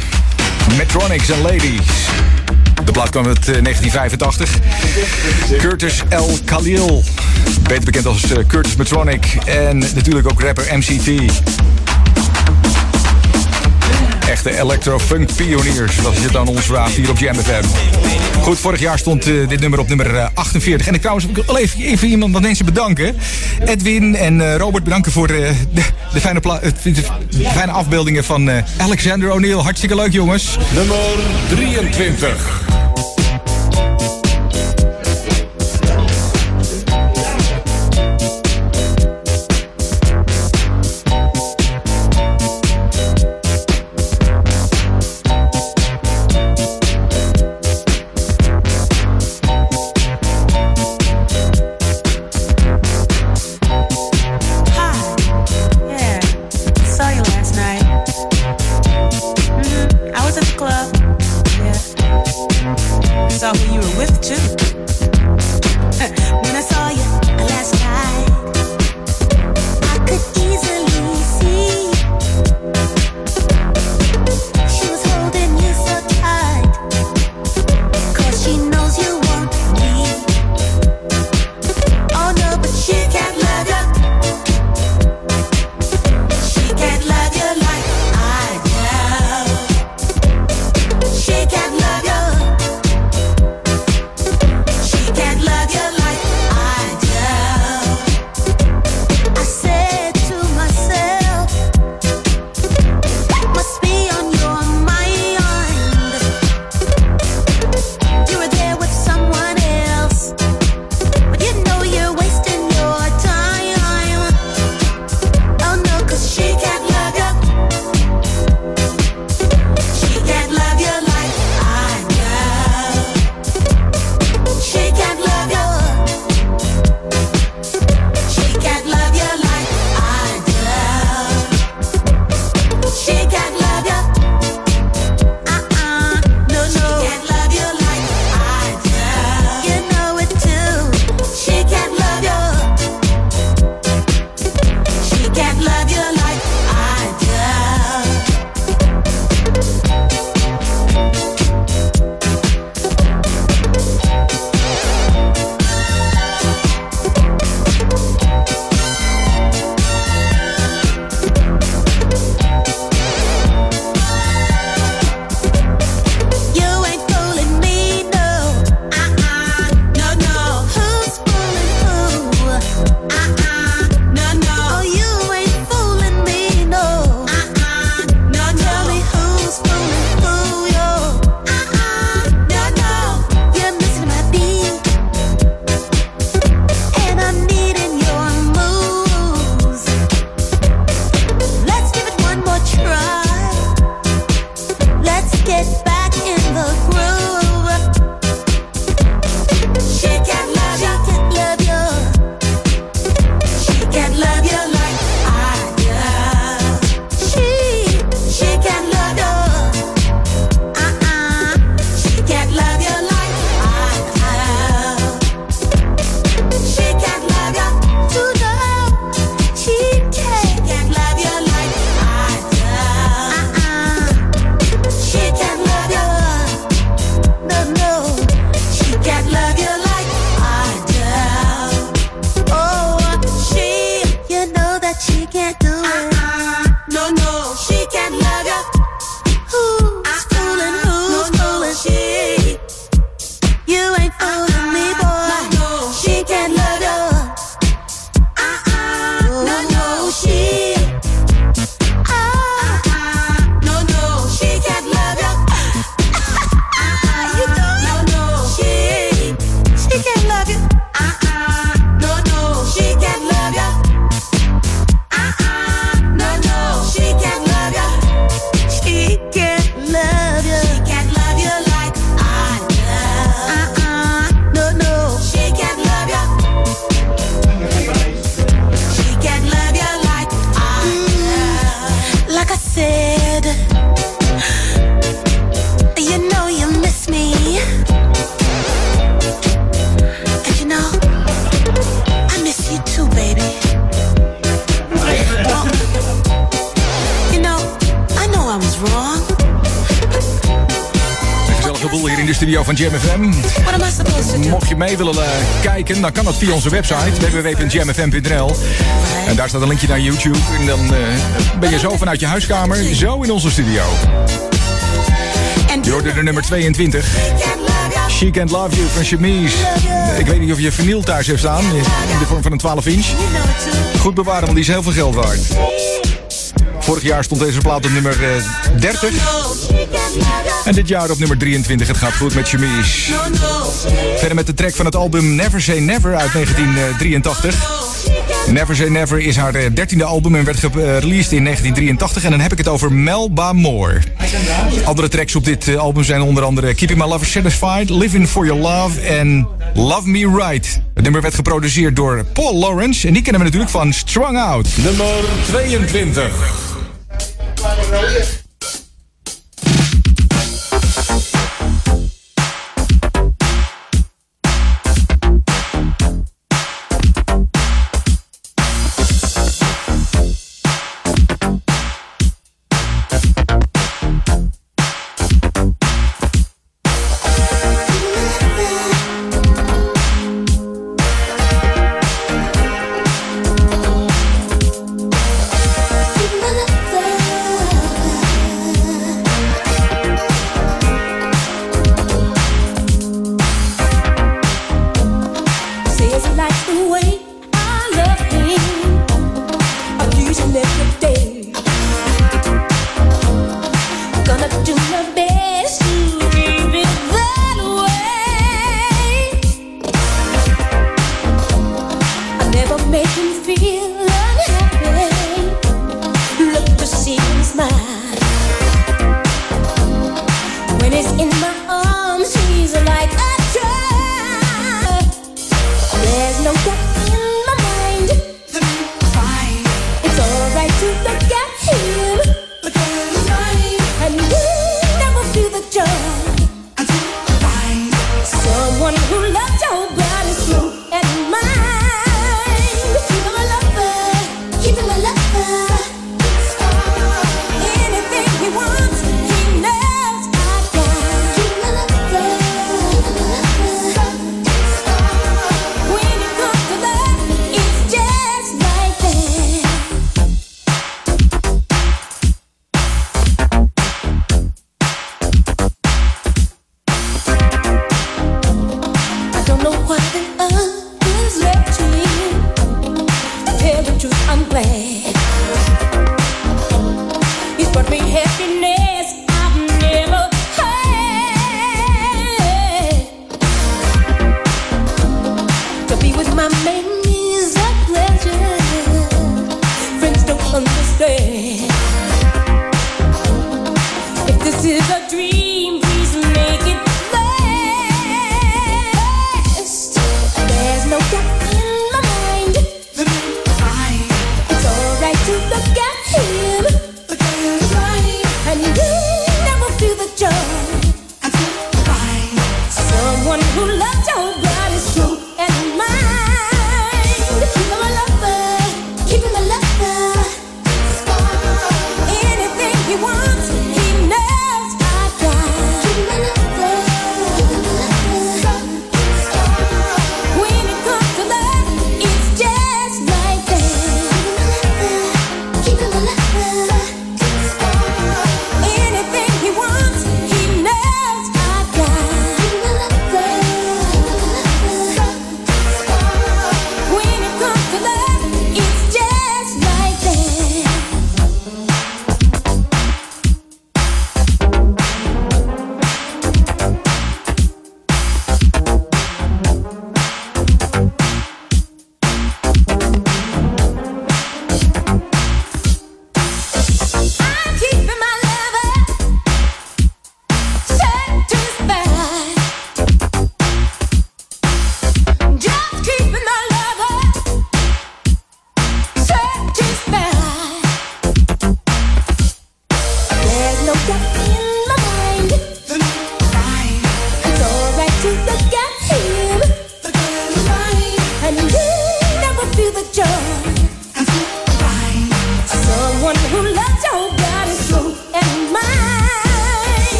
Metronics and Ladies. De plaat kwam uit eh, 1985. Curtis L. Khalil. Beter bekend als eh, Curtis Metronic. En natuurlijk ook rapper MCT. Echte electro-funk pioniers. Dat is het aan ons vraagt hier op Jam FM. Goed, vorig jaar stond eh, dit nummer op nummer eh, 48. En ik trouwens wil even, even iemand wat mensen bedanken. Edwin en eh, Robert bedanken voor eh, de, de, fijne de, fijne afbeeldingen van eh, Alexander O'Neill. Hartstikke leuk jongens. Nummer 23. Mee willen eh, kijken, dan kan dat via onze website www.jamfm.nl. En daar staat een linkje naar YouTube. En dan eh, ben je zo vanuit je huiskamer, zo in onze studio. Je de nummer 22. She Can't Love You van Chemise. Ik weet niet of je vinyl thuis heeft staan, in de vorm van een 12 inch. Goed bewaren, want die is heel veel geld waard. Vorig jaar stond deze plaat op nummer eh, 30. En dit jaar op nummer 23. Het gaat goed met Chemise. Verder met de track van het album Never Say Never uit 1983. Never Say Never is haar eh, dertiende album en werd gereleased in 1983. En dan heb ik het over Melba Moore. Andere tracks op dit eh, album zijn onder andere Keeping My Lover Satisfied, Living For Your Love en Love Me Right. Het nummer werd geproduceerd door Paul Lawrence en die kennen we natuurlijk van Strung Out. Nummer 22.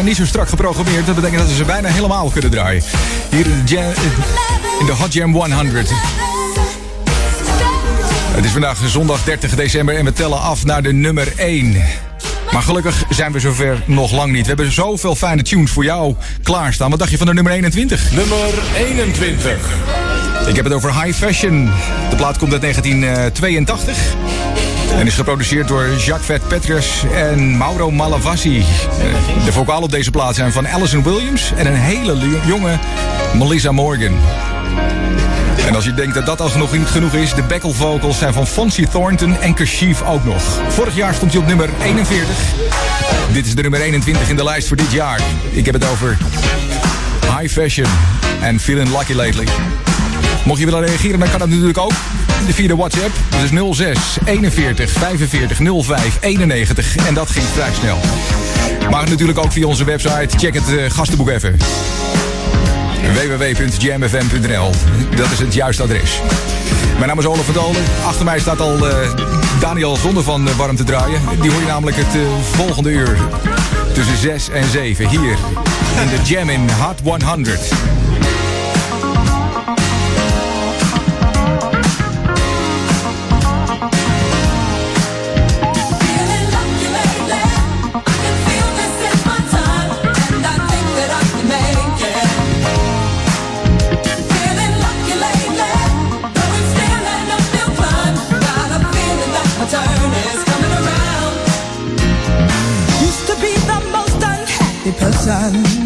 Zijn niet zo strak geprogrammeerd. Dat betekent dat ze ze bijna helemaal kunnen draaien. Hier in de, jam, in de Hot Jam 100. Het is vandaag zondag 30 december en we tellen af naar de nummer 1. Maar gelukkig zijn we zover nog lang niet. We hebben zoveel fijne tunes voor jou klaarstaan. Wat dacht je van de nummer 21? Nummer 21. Ik heb het over High Fashion. De plaat komt uit 1982. En is geproduceerd door Jacques Vet Petrus en Mauro Malavasi. Eh, De vocalen op deze plaat zijn van Alison Williams en een hele jonge Melissa Morgan. En als je denkt dat dat al genoeg niet genoeg is, de backup vocals zijn van Fonzie Thornton en Kashif ook nog. Vorig jaar stond hij op nummer 41. Dit is de nummer 21 in de lijst voor dit jaar. Ik heb het over High Fashion en Feeling Lucky Lately. Mocht je willen reageren, dan kan dat natuurlijk ook de WhatsApp. Dat is 06 41 45 05 91 en dat ging vrij snel. Maar natuurlijk ook via onze website. Check het eh, gastenboek even www.jamfm.nl. Dat is het juiste adres. Mijn naam is Olaf van Dolen. Achter mij staat al eh, Daniel Zonder van eh, Warm te draaien. Die hoor je namelijk het volgende uur. Tussen 6 en 7. Hier in de Jam in Hot 100. sun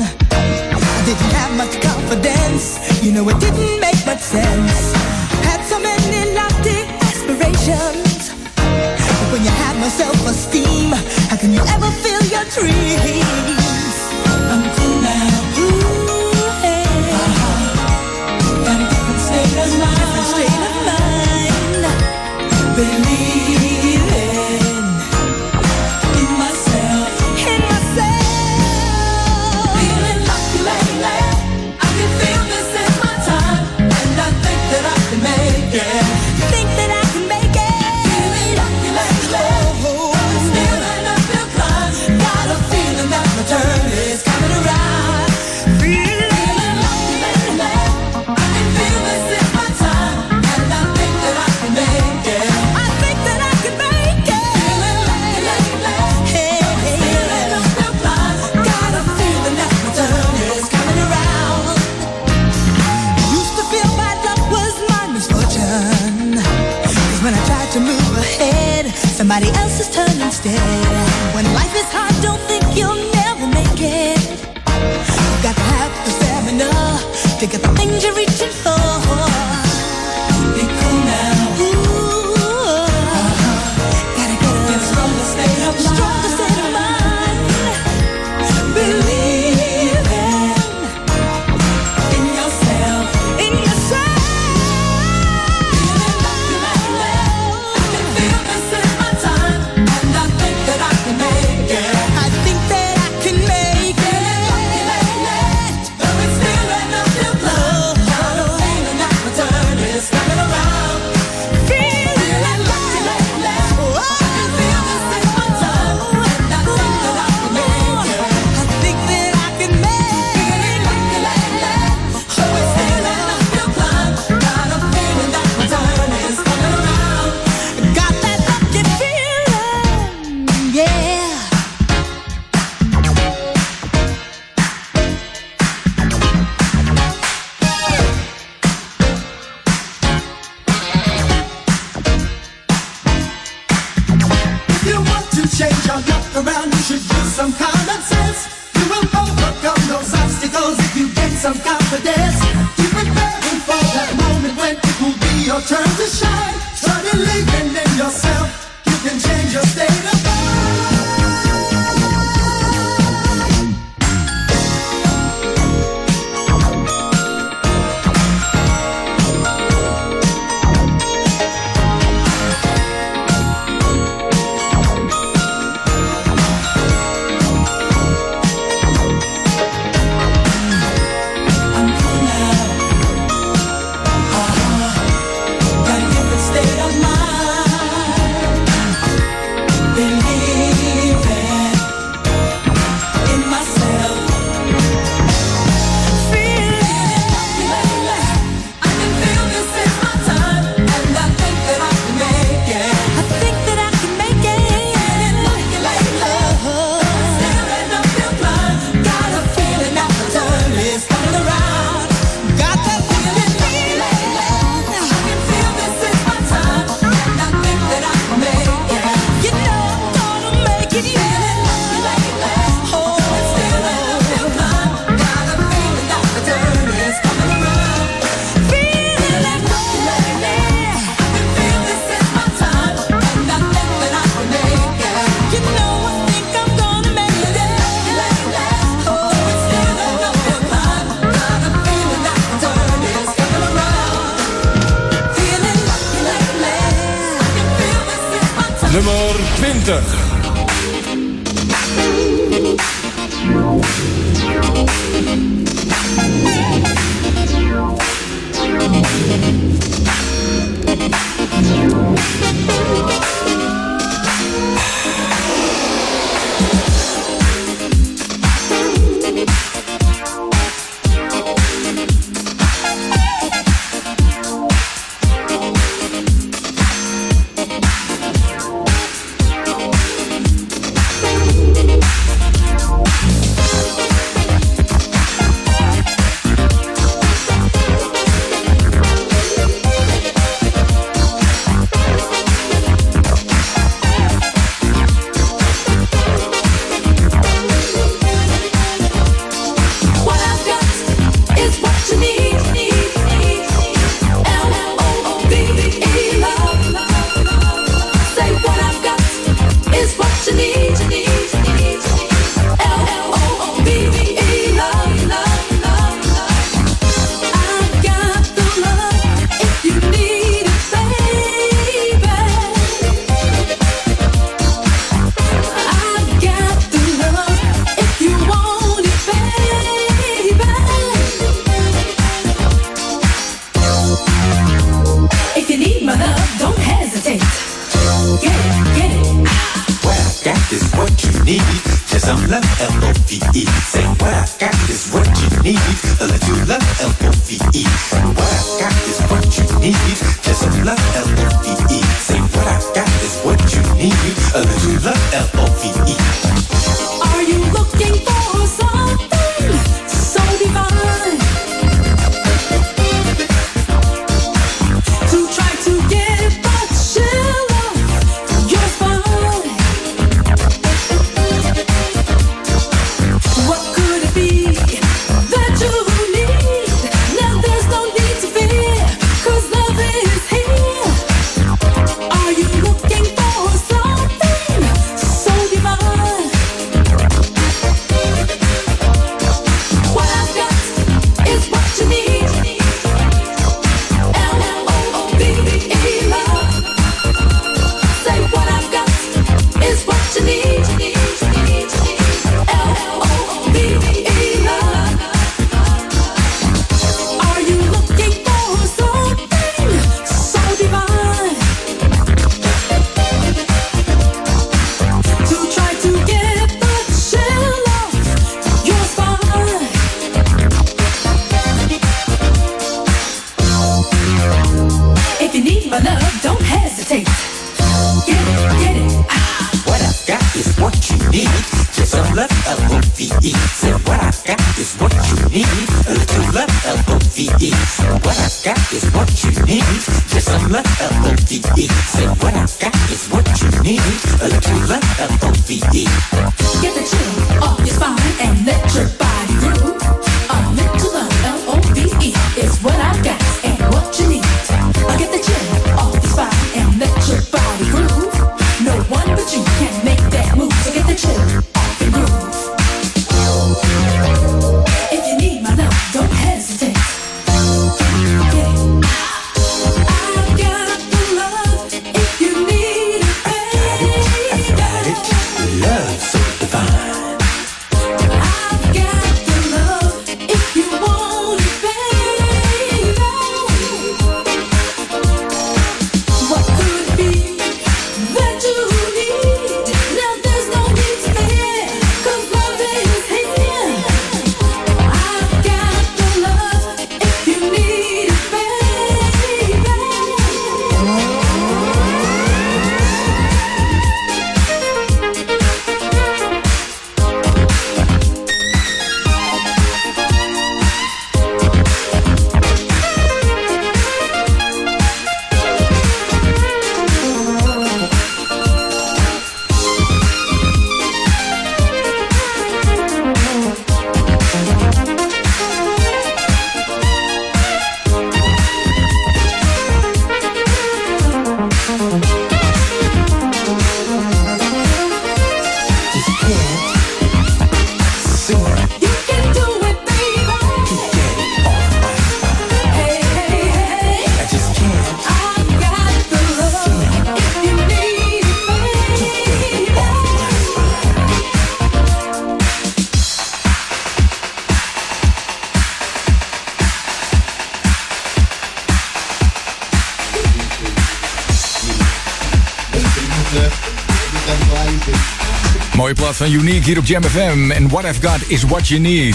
Van Unique hier op Jam FM. En What I've Got is What You Need.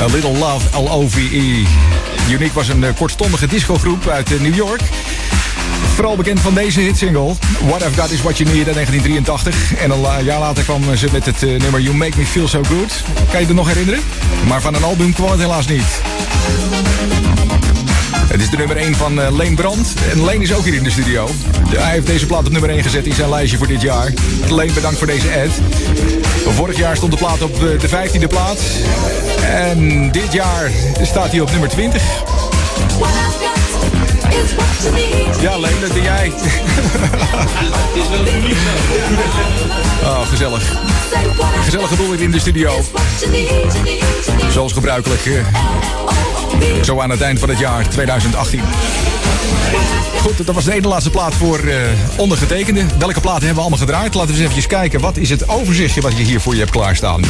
A Little Love, L-O-V-E. Unique was een eh, kortstondige discogroep uit eh, New York. Vooral bekend van deze hitsingle. What I've Got is What You Need uit 1983. En een la- jaar later kwam ze met het eh, nummer You Make Me Feel So Good. Kan je het nog herinneren? Maar van een album kwam het helaas niet. Het is de nummer 1 van eh, Leen Brand. En Leen is ook hier in de studio. De- hij heeft deze plaat op nummer 1 gezet in zijn lijstje voor dit jaar. Leen, bedankt voor deze ad. Vorig jaar stond de plaat op eh, de 15e plaats. En dit jaar staat hij op nummer 20. Ja, Leen, dat ben jij. Oh, gezellig. Gezellige hier in de studio. Zoals gebruikelijk. eh, zo aan het eind van het jaar 2018. Goed, dat was de ene laatste plaat voor eh ondergetekende. Welke platen hebben we allemaal gedraaid? Laten we eens even kijken. Wat is het overzichtje wat je hier voor je hebt klaarstaan?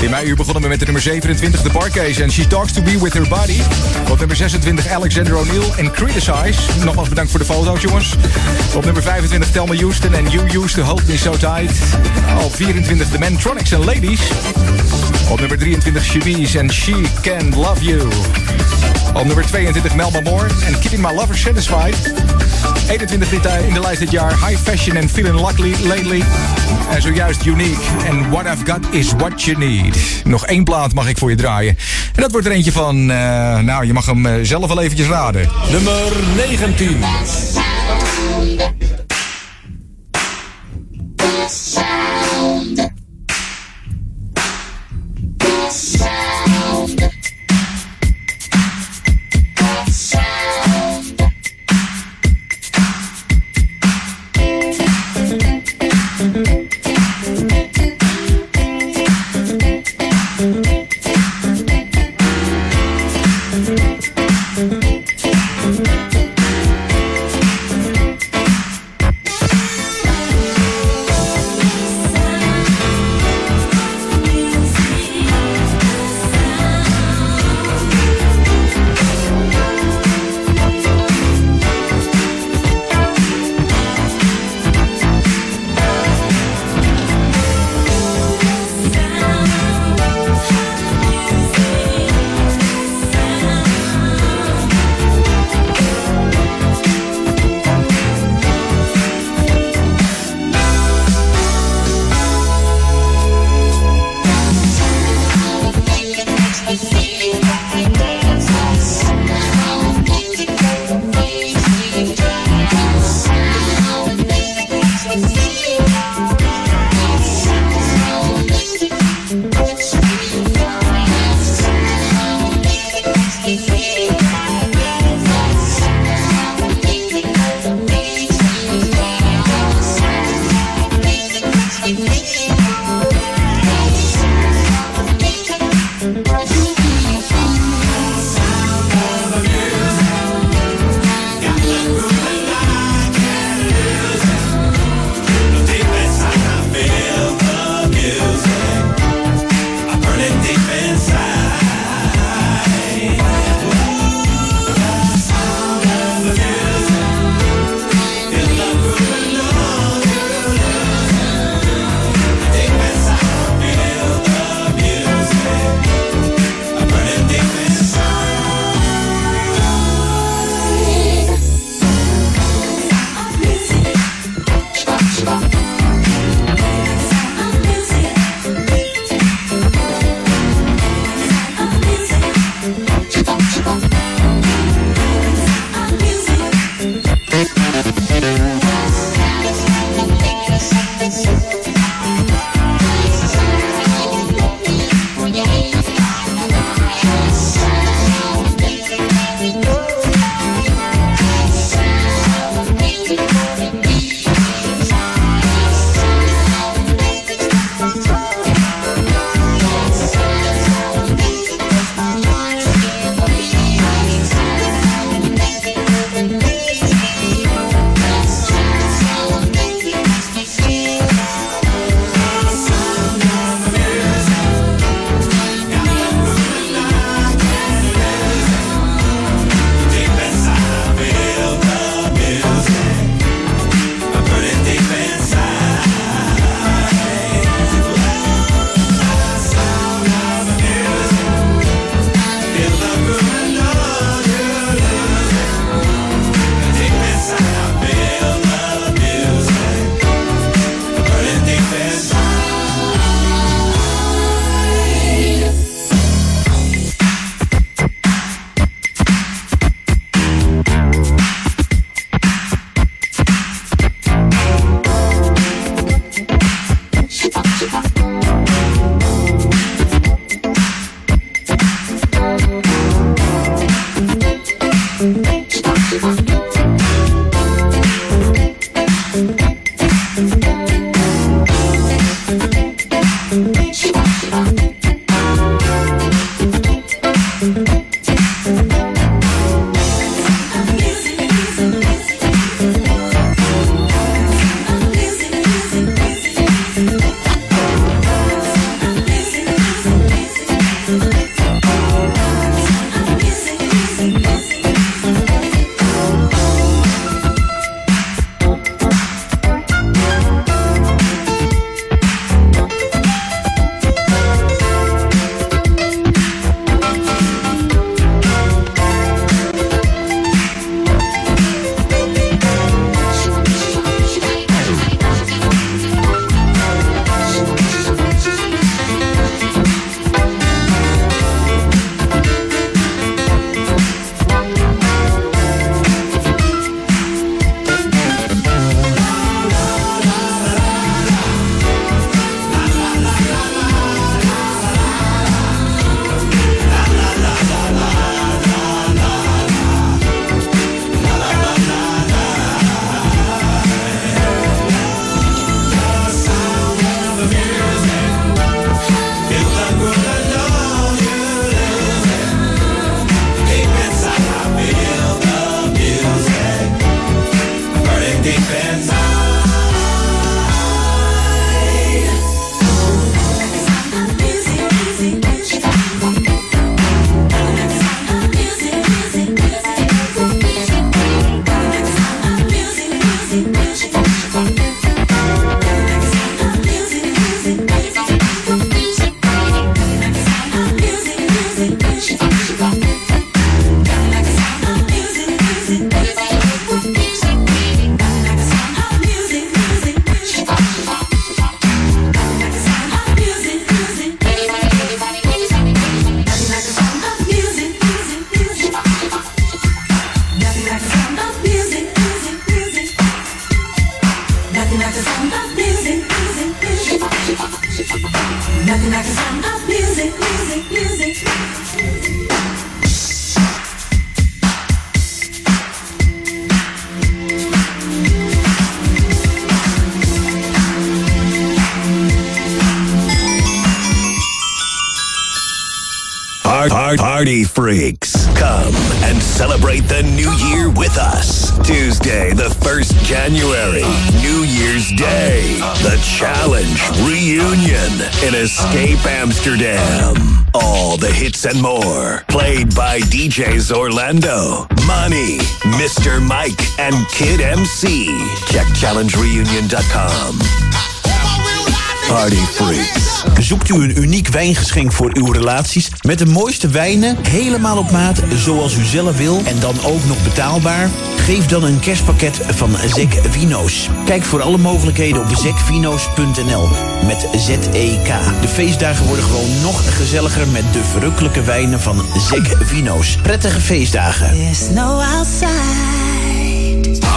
In mei uur begonnen we met de nummer 27, The Barcase en She Talks To Be With Her Body. Op nummer 26, Alexander O'Neill en Criticize. Nogmaals bedankt voor de foto's, jongens. Op nummer 25, Thelma Houston en You Used To Hold Me So Tight. Op 24, The Mantronics en Ladies. Op nummer 23, Chemise en She Can Love You. Op nummer 22, Melba Moore en Keeping My Lover Satisfied. 21 dit, eh, in de lijst dit jaar, High Fashion en Feeling Luckily Lately. En zojuist Unique en What I've Got Is What You Need. Nog één plaat mag ik voor je draaien. En dat wordt er eentje van, eh, nou je mag hem eh, zelf wel eventjes raden. Nummer 19. DJs Orlando, Money, Mr. Mike, and Kid MC. Check challengereunion.com. Party freaks. Zoekt u een uniek wijngeschenk voor uw relaties met de mooiste wijnen, helemaal op maat, zoals u zelf wil en dan ook nog betaalbaar? Geef dan een kerstpakket van Zek Vino's. Kijk voor alle mogelijkheden op zekvino's.nl met Z-E-K. De feestdagen worden gewoon nog gezelliger met de verrukkelijke wijnen van Zek Vino's. Prettige feestdagen. There's no outside.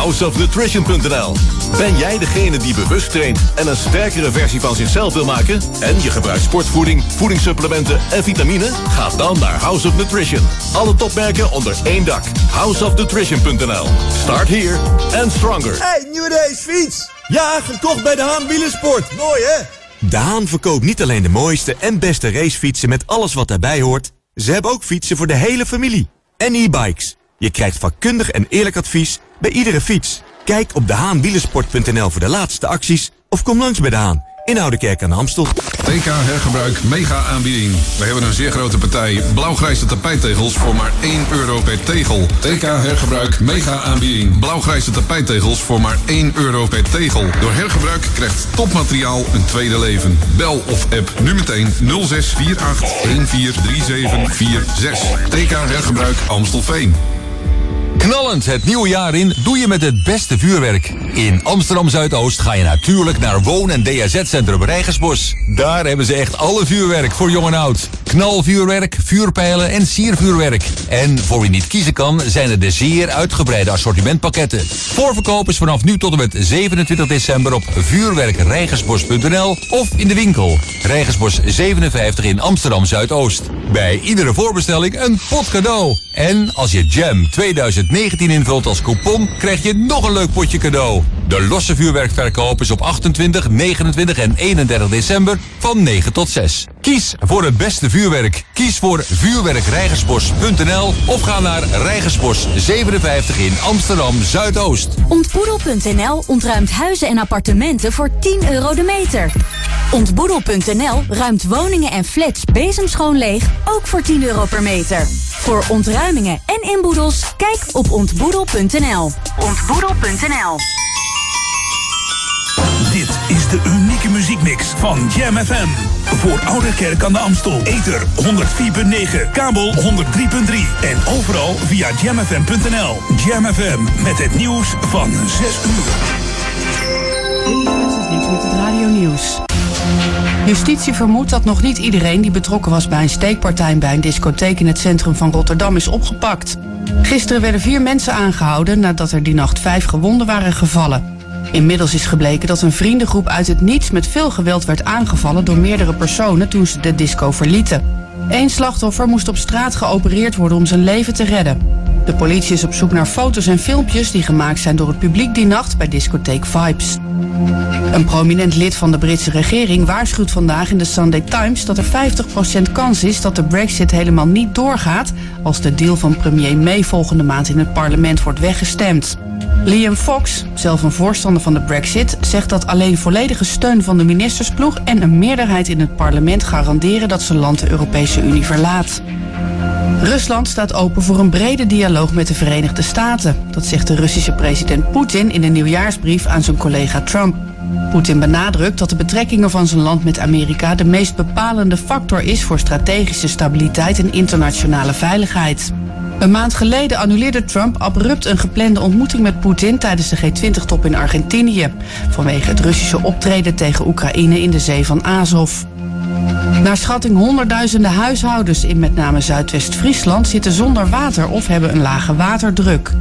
Houseofnutrition.nl Ben jij degene die bewust traint en een sterkere versie van zichzelf wil maken? En je gebruikt sportvoeding, voedingssupplementen en vitamine? Ga dan naar House of Nutrition. Alle topmerken onder één dak. Houseofnutrition.nl Start here and stronger. Hey, nieuwe race fiets! Ja, gekocht bij de Haan Wielersport. Mooi hè? De Haan verkoopt niet alleen de mooiste en beste racefietsen met alles wat daarbij hoort. Ze hebben ook fietsen voor de hele familie. En e-bikes. Je krijgt vakkundig en eerlijk advies bij iedere fiets. Kijk op dehaanwielersport.nl voor de laatste acties of kom langs bij De Haan in Oude Kerk aan Amstel. TK Hergebruik mega aanbieding. We hebben een zeer grote partij blauwgrijze tapijttegels voor maar 1 euro per tegel. TK Hergebruik mega aanbieding. Blauwgrijze tapijttegels voor maar 1 euro per tegel. Door hergebruik krijgt topmateriaal een tweede leven. Bel of app nu meteen 0648 143746. TK Hergebruik Amstelveen. Knallend het nieuwe jaar in doe je met het beste vuurwerk. In Amsterdam Zuidoost ga je natuurlijk naar Woon- en DAZ-centrum Rijgersbos. Daar hebben ze echt alle vuurwerk voor jong en oud. Knalvuurwerk, vuurpijlen en siervuurwerk. En voor wie niet kiezen kan, zijn er de zeer uitgebreide assortimentpakketten. Voorverkoop is vanaf nu tot en met 27 december op vuurwerkrijgersbos.nl of in de winkel. Rijgersbos 57 in Amsterdam Zuidoost. Bij iedere voorbestelling een pot cadeau. En als je Jam 2019 invult als coupon, krijg je nog een leuk potje cadeau. De losse vuurwerkverkoop is op 28, 29 en 31 december van 9 tot 6. Kies voor het beste vuurwerk. Kies voor vuurwerkrijgersbos.nl of ga naar Rijgersbos 57 in Amsterdam Zuidoost. Ontboedel.nl ontruimt huizen en appartementen voor 10 euro de meter. Ontboedel.nl ruimt woningen en flats bezemschoon leeg, ook voor 10 euro per meter. Voor ontruimingen en inboedels, kijk op ontboedel.nl. Ontboedel.nl Dit is de unieke muziekmix van Jam FM. Voor Oude Kerk aan de Amstel. Ether 104.9, kabel 103.3 en overal via jamfm.nl. Jam FM met het nieuws van 6 uur. met het Radio Nieuws. Justitie vermoedt dat nog niet iedereen die betrokken was bij een steekpartij bij een discotheek in het centrum van Rotterdam is opgepakt. Gisteren werden vier mensen aangehouden nadat er die nacht vijf gewonden waren gevallen. Inmiddels is gebleken dat een vriendengroep uit het niets met veel geweld werd aangevallen door meerdere personen toen ze de disco verlieten. Eén slachtoffer moest op straat geopereerd worden om zijn leven te redden. De politie is op zoek naar foto's en filmpjes die gemaakt zijn door het publiek die nacht bij discotheek Vibes. Een prominent lid van de Britse regering waarschuwt vandaag in de Sunday Times dat er 50% kans is dat de Brexit helemaal niet doorgaat als de deal van premier May volgende maand in het parlement wordt weggestemd. Liam Fox, zelf een voorstander van de Brexit, zegt dat alleen volledige steun van de ministersploeg en een meerderheid in het parlement garanderen dat zijn land de Europese Unie verlaat. Rusland staat open voor een brede dialoog met de Verenigde Staten. Dat zegt de Russische president Poetin in een nieuwjaarsbrief aan zijn collega Trump. Poetin benadrukt dat de betrekkingen van zijn land met Amerika de meest bepalende factor is voor strategische stabiliteit en internationale veiligheid. Een maand geleden annuleerde Trump abrupt een geplande ontmoeting met Poetin tijdens de G20-top in Argentinië. Vanwege het Russische optreden tegen Oekraïne in de zee van Azov. Naar schatting honderdduizenden huishoudens in met name Zuidwest-Friesland zitten zonder water of hebben een lage waterdruk.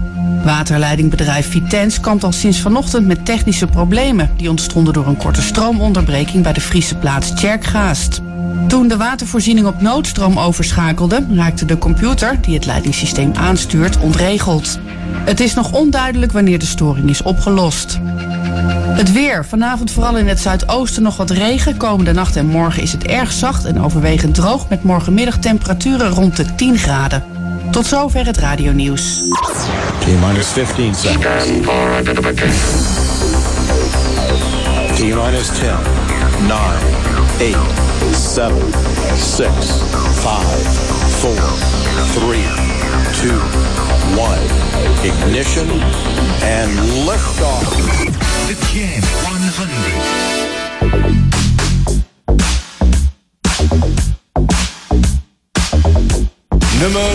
Waterleidingbedrijf Vitens kampt al sinds vanochtend met technische problemen. Die ontstonden door een korte stroomonderbreking bij de Friese plaats Tjerkgaast. Toen de watervoorziening op noodstroom overschakelde, raakte de computer die het leidingssysteem aanstuurt ontregeld. Het is nog onduidelijk wanneer de storing is opgelost. Het weer. Vanavond vooral in het zuidoosten nog wat regen. Komende nacht en morgen is het erg zacht en overwegend droog... met morgenmiddag temperaturen rond de 10 graden. Tot zover het radionieuws. T-minus 15 seconds. T-minus 10, 9, 8, 7, 6, 5, 4, 3, 2, 1. Ignition and liftoff. The Jam 100. Nummer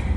18.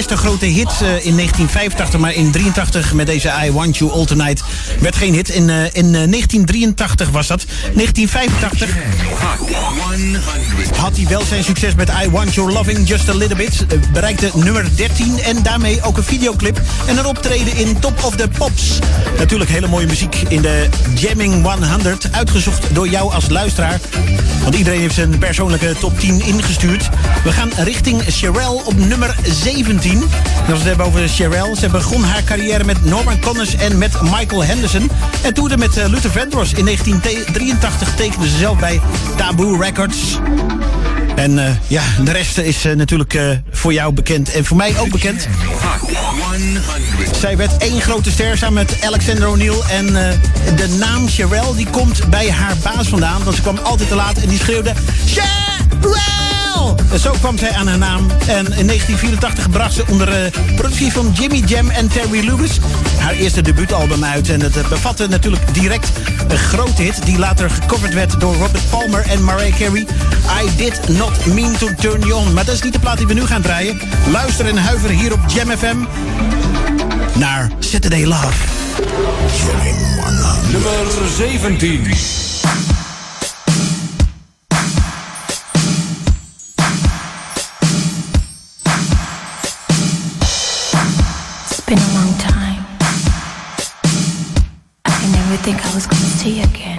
Eerste grote hit eh, in 1985. Maar in 83 met deze I Want You All Tonight werd geen hit. In, eh, in eh, 1983 was dat. 1985 had hij wel zijn succes met I Want Your Loving Just a Little Bit. Eh, bereikte nummer 13 en daarmee ook een videoclip. En een optreden in Top of the Pops. Natuurlijk hele mooie muziek in de Jamming 100. Uitgezocht door jou als luisteraar. Want iedereen heeft zijn persoonlijke top 10 ingestuurd. We gaan richting Sherelle op nummer 17. En als we het hebben over Sherelle. Ze begon haar carrière met Norman Connors en met Michael Henderson. En toerde met eh, Luther Vandross. In 1983 tekende ze zelf bij Taboo Records. En eh, ja, de rest is eh, natuurlijk voor jou bekend. En voor mij ook bekend. Zij werd één grote ster samen met Alexander O'Neill. En eh, de naam Sherelle die komt bij haar baas vandaan. Want ze kwam altijd te laat en die schreeuwde... Sherelle! En zo kwam zij aan haar naam. En in 1984 bracht ze onder eh, productie van Jimmy Jam en Terry Lewis... haar eerste debuutalbum uit. En het eh, bevatte natuurlijk direct een grote hit... die later gecoverd werd door Robert Palmer en Mariah Carey. I Did Not Mean To Turn You On. Maar dat is niet de plaat die we nu gaan draaien. Luister en huiver hier op Jam FM naar Saturday Love. Nummer 17. It's been a long time. I can never think I was gonna see you again.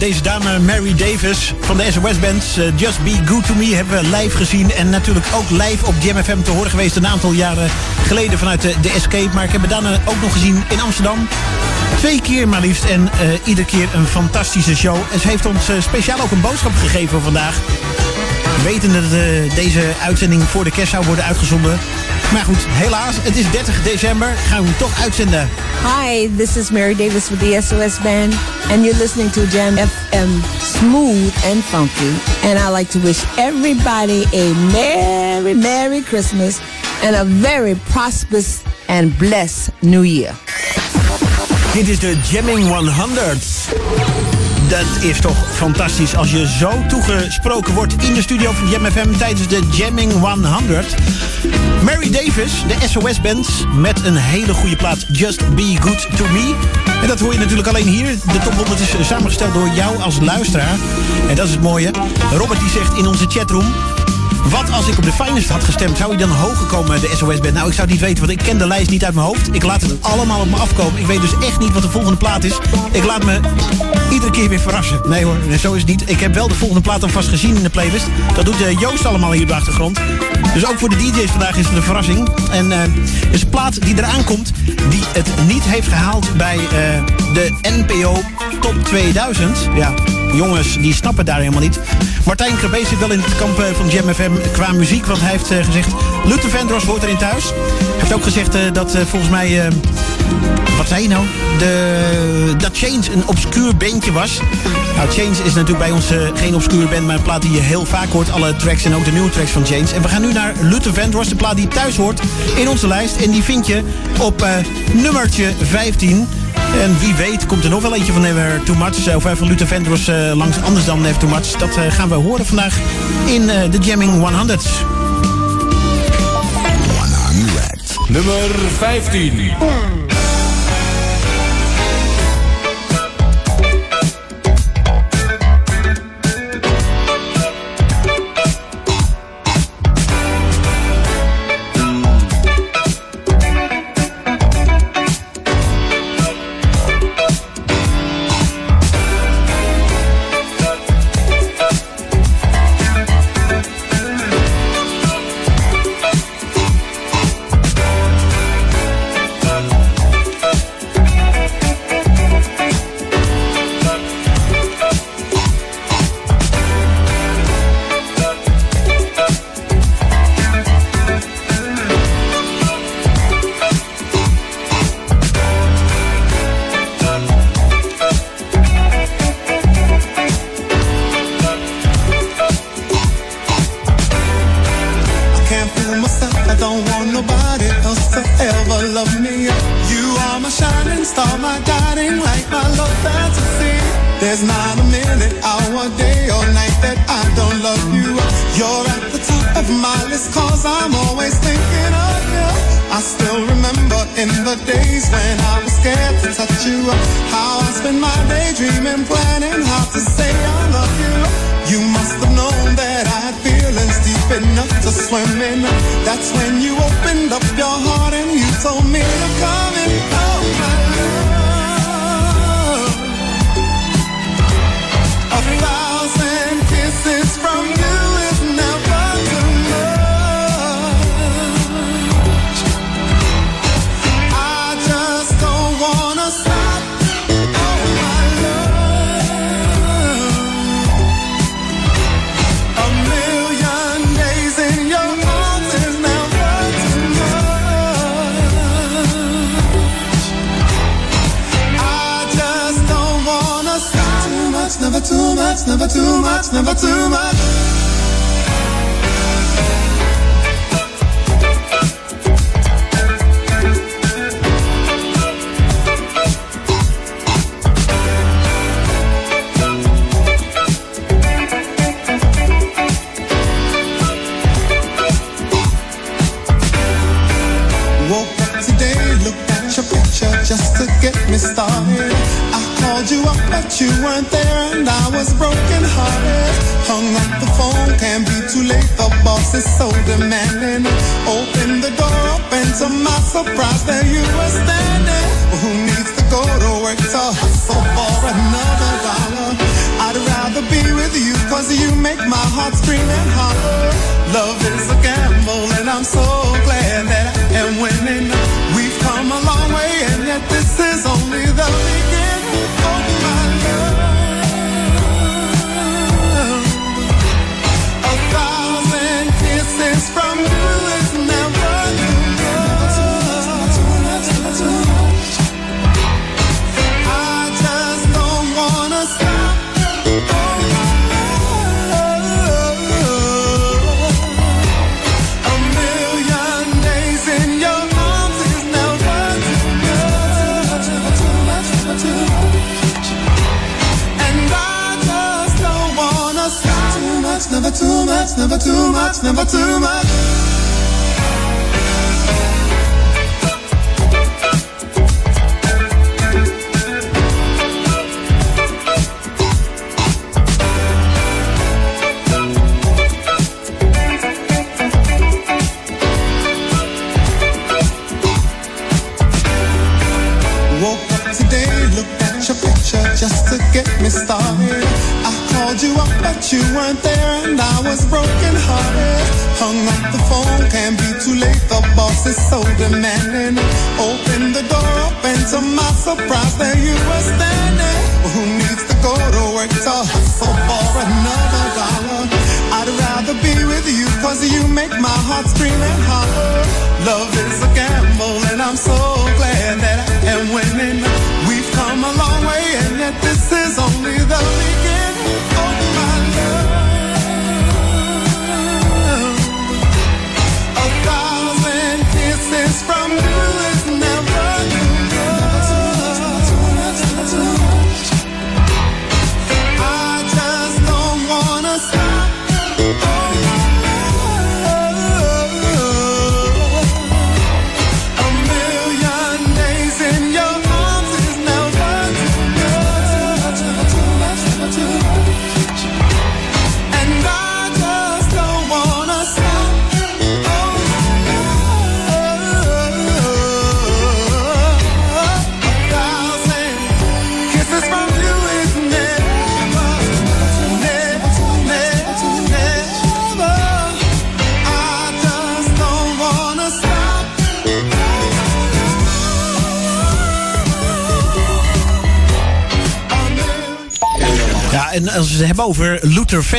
Deze dame Mary Davis van de SOS Band, eh, Just Be Good To Me, hebben we live gezien. En natuurlijk ook live op Jam FM te horen geweest een aantal jaren geleden vanuit de, de Escape. Maar ik heb Dana ook nog gezien in Amsterdam. Twee keer maar liefst en eh iedere keer een fantastische show. En ze heeft ons eh, speciaal ook een boodschap gegeven vandaag. Wetende dat deze uitzending voor de kerst zou worden uitgezonden. Maar goed, helaas, het is 30 december. Gaan we hem toch uitzenden. Hi, this is Mary Davis with the SOS Band, and you're listening to Jam FM Smooth and Funky. And I like to wish everybody a Merry, Merry Christmas and a very prosperous and blessed New Year. Dit is de Jamming 100. Dat is toch fantastisch als je zo toegesproken wordt in de studio van Jam FM tijdens de Jamming 100. Mary Davis, de SOS Band, met een hele goede plaat Just Be Good To Me. En dat hoor je natuurlijk alleen hier. De top 100 is samengesteld door jou als luisteraar. En dat is het mooie. Robert die zegt in onze chatroom... Wat als ik op de finest had gestemd, zou hij dan hoger komen, de SOS band? Nou, ik zou het niet weten, want ik ken de lijst niet uit mijn hoofd. Ik laat het allemaal op me afkomen. Ik weet dus echt niet wat de volgende plaat is. Ik laat me iedere keer weer verrassen. Nee hoor, zo is het niet. Ik heb wel de volgende plaat alvast gezien in de playlist. Dat doet eh, Joost allemaal hier op de achtergrond. Dus ook voor de DJ's vandaag is het een verrassing. En eh is een plaat die eraan komt, die het niet heeft gehaald bij eh, de NPO Top 2000. Ja, jongens, die snappen daar helemaal niet. Martijn Krabbe zit wel in het kamp eh, van Jam FM qua muziek. Want hij heeft eh, gezegd, Luther Vandross hoort erin thuis. Hij heeft ook gezegd eh, dat volgens mij... wat zei je nou? De, dat Change een obscuur bandje was. Nou, Change is natuurlijk bij ons geen obscuur band... maar een plaat die je heel vaak hoort. Alle tracks en ook de nieuwe tracks van Change. En we gaan nu naar Luther Vandross. De plaat die thuis hoort in onze lijst. En die vind je op nummertje 15... En wie weet komt er nog wel eentje van Never Too Much. eh, Of even Luther Vandross eh, langs anders dan Never Too Much. Dat eh, gaan we horen vandaag in eh, de Jamming 100. 100. Nummer 15.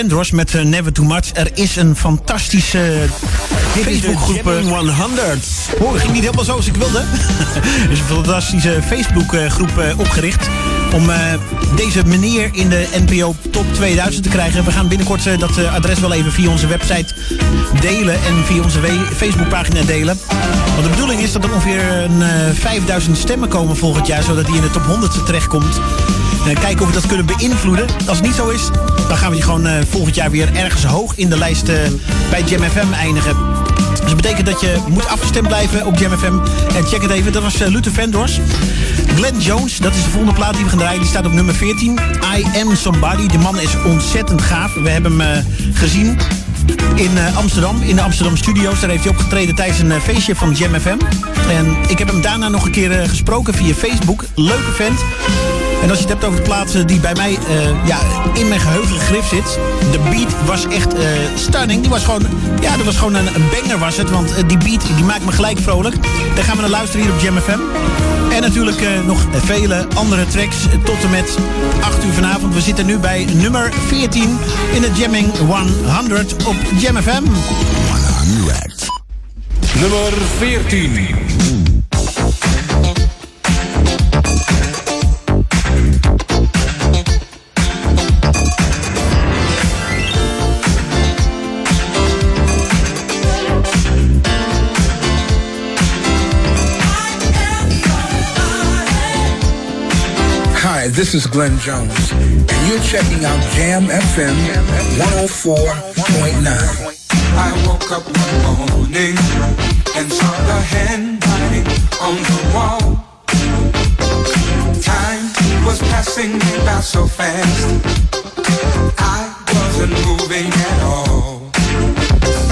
Vandross met eh, Never Too Much. Er is een fantastische Facebookgroep. Jamming 100. Oh, het ging niet helemaal zoals ik wilde. er is een fantastische Facebookgroep eh, opgericht. Om eh, deze meneer in de NPO Top 2000 te krijgen. We gaan binnenkort eh, dat eh, adres wel even via onze website delen. En via onze Facebookpagina delen. Want de bedoeling is dat er ongeveer een, eh, 5000 stemmen komen volgend jaar. Zodat hij in de top 100 terechtkomt. En kijken of we dat kunnen beïnvloeden. Als het niet zo is, dan gaan we die gewoon eh, volgend jaar weer ergens hoog in de lijst eh, bij Jam eindigen. Dus dat betekent dat je moet afgestemd blijven op Jam. En check het even, dat was eh, Luther Vandross. Glenn Jones, dat is de volgende plaat die we gaan draaien. Die staat op nummer 14. I Am Somebody. De man is ontzettend gaaf. We hebben hem eh, gezien in eh, Amsterdam, in de Amsterdam Studio's. Daar heeft hij opgetreden tijdens een eh, feestje van Jam. En ik heb hem daarna nog een keer eh, gesproken via Facebook. Leuke vent. En als je het hebt over de plaatsen die bij mij eh, ja, in mijn geheugen gegrift zit. De beat was echt eh, stunning. Die was gewoon, ja, dat was gewoon een, banger was het. Want eh, die beat die maakt me gelijk vrolijk. Daar gaan we naar luisteren hier op Jam FM. En natuurlijk nog vele andere tracks tot en met 8 uur vanavond. We zitten nu bij nummer 14 in de Jamming 100 op Jam FM. 100. Nummer 14. This is Glenn Jones, and you're checking out Jam FM 104.9. I woke up one morning and saw the handwriting on the wall. Time was passing me by so fast. I wasn't moving at all.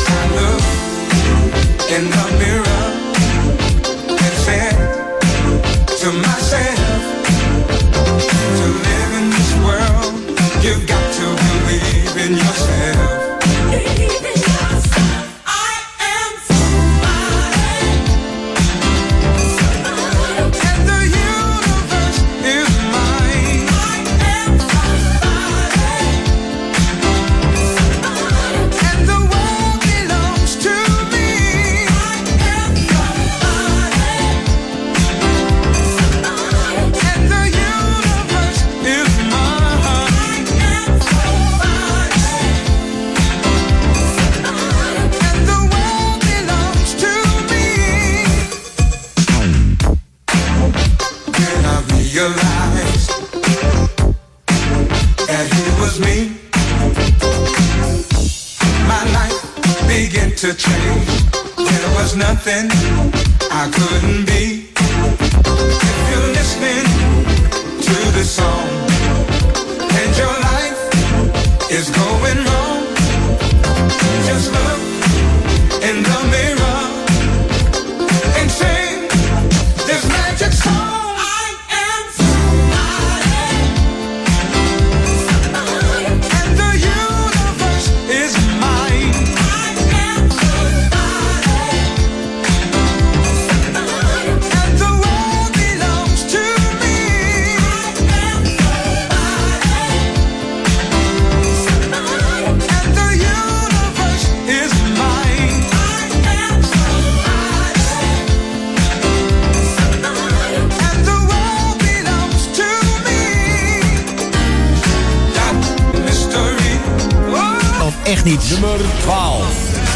I looked in the mirror and said to myself,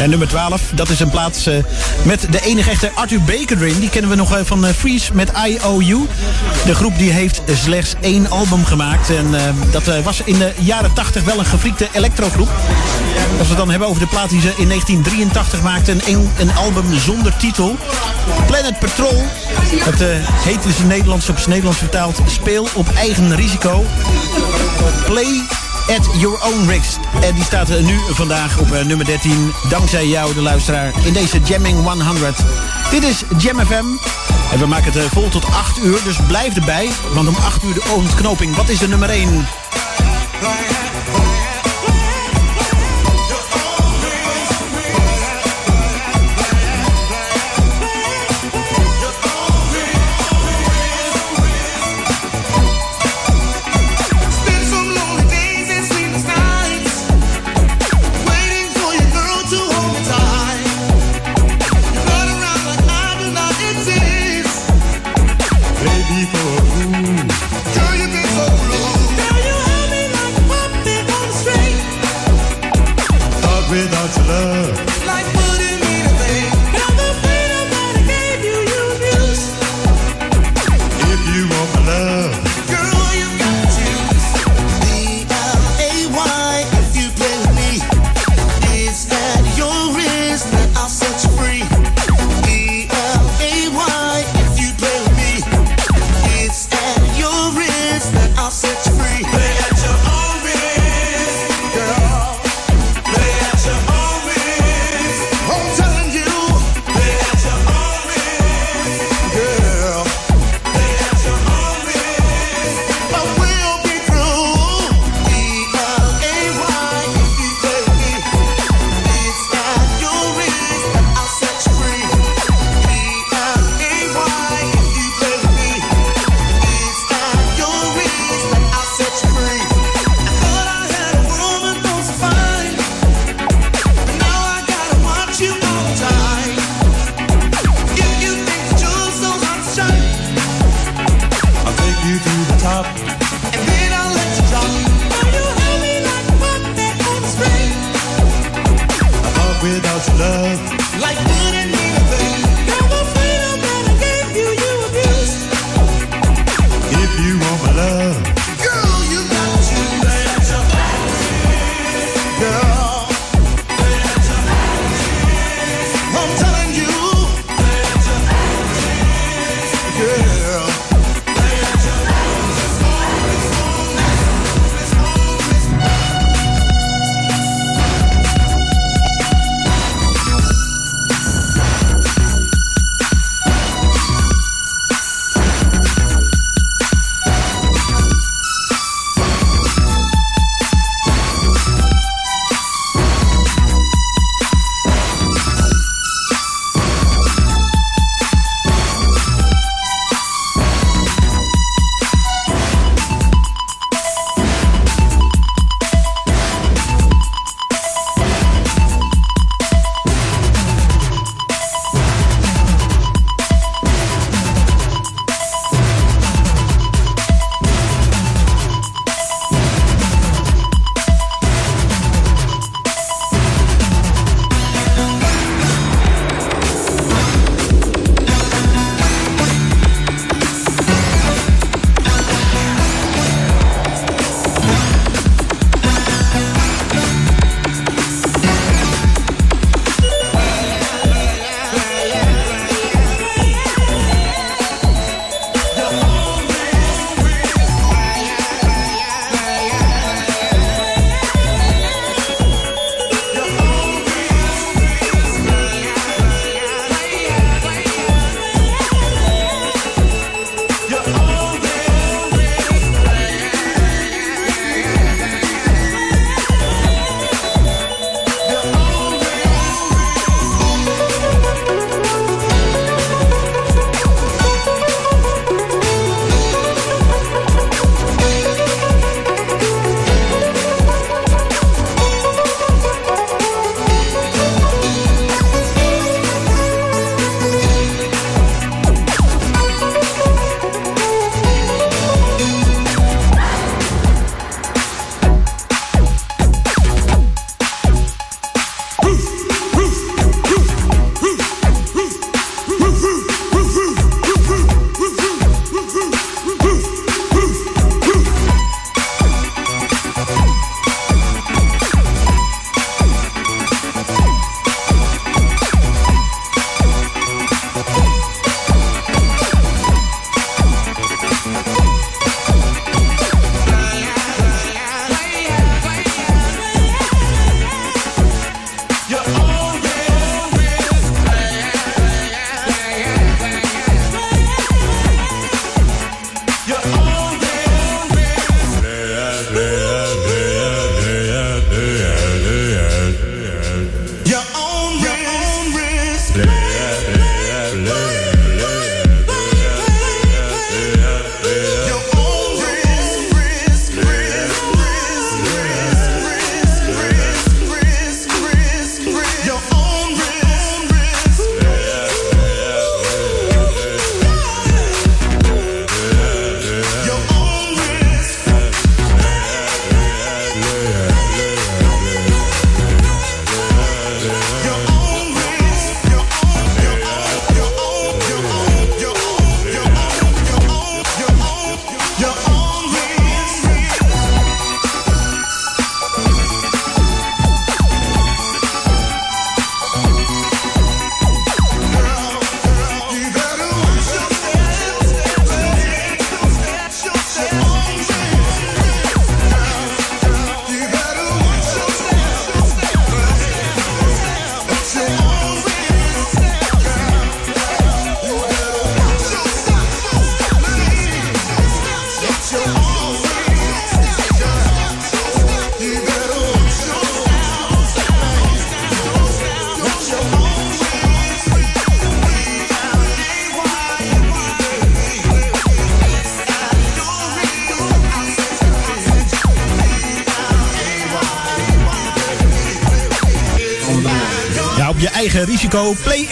En nummer 12, dat is een plaats eh, met de enige echte Arthur Baker erin. Die kennen we nog eh, van eh, Freeze met IOU. De groep die heeft slechts één album gemaakt. En dat was in de jaren 80 wel een gefriekte electrogroep. Als we het dan hebben over de plaat die ze in 1983 maakten. Een, een album zonder titel. Planet Patrol. Dat eh, heet in zijn Nederlands op zijn Nederlands vertaald. Speel op eigen risico. Play at your own risk. En die staat eh, nu vandaag op eh, nummer 13. Dankzij jou, de luisteraar, in deze Jamming 100. Dit is Jam FM. En we maken het eh, vol tot 8 uur, dus blijf erbij. Want om 8 uur de ontknoping. Wat is de nummer 1?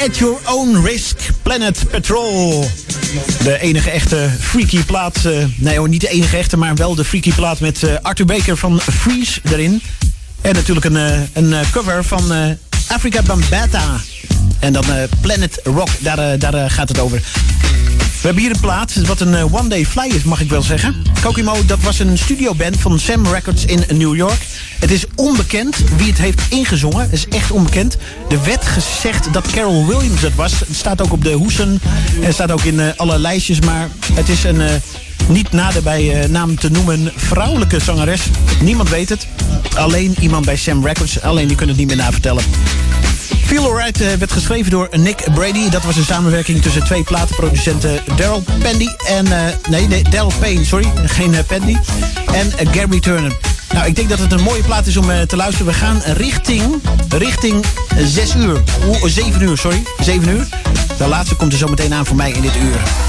At your own risk. Planet Patrol. De enige echte freaky plaat. eh, nee hoor, niet de enige echte, maar wel de freaky plaat met eh, Arthur Baker van Freeze erin. En natuurlijk een, eh, een cover van Africa Bambata. En dan Planet Rock, daar, daar gaat het over. We hebben hier een plaat, wat een eh, one day fly is, mag ik wel zeggen. Kokimo, dat was een studioband van Sam Records in New York. Het is onbekend wie het heeft ingezongen. Het is echt onbekend. Er werd gezegd dat Carol Williams het was. Het staat ook op de hoesen. En het staat ook in eh, alle lijstjes. Maar het is een eh, niet nader bij eh, naam te noemen vrouwelijke zangeres. Niemand weet het. Alleen iemand bij Sam Records. Alleen die kunnen het niet meer navertellen. Feel Alright werd geschreven door Nick Brady. Dat was een samenwerking tussen twee platenproducenten Daryl Pandy en... nee, nee, Daryl Payne, sorry. Geen Pandy. En Gary Turner. Nou, ik denk dat het een mooie plaat is om eh, te luisteren. We gaan richting, richting 6 uur. Oeh, 7 uur, sorry. 7 uur. De laatste komt er zo meteen aan voor mij in dit uur.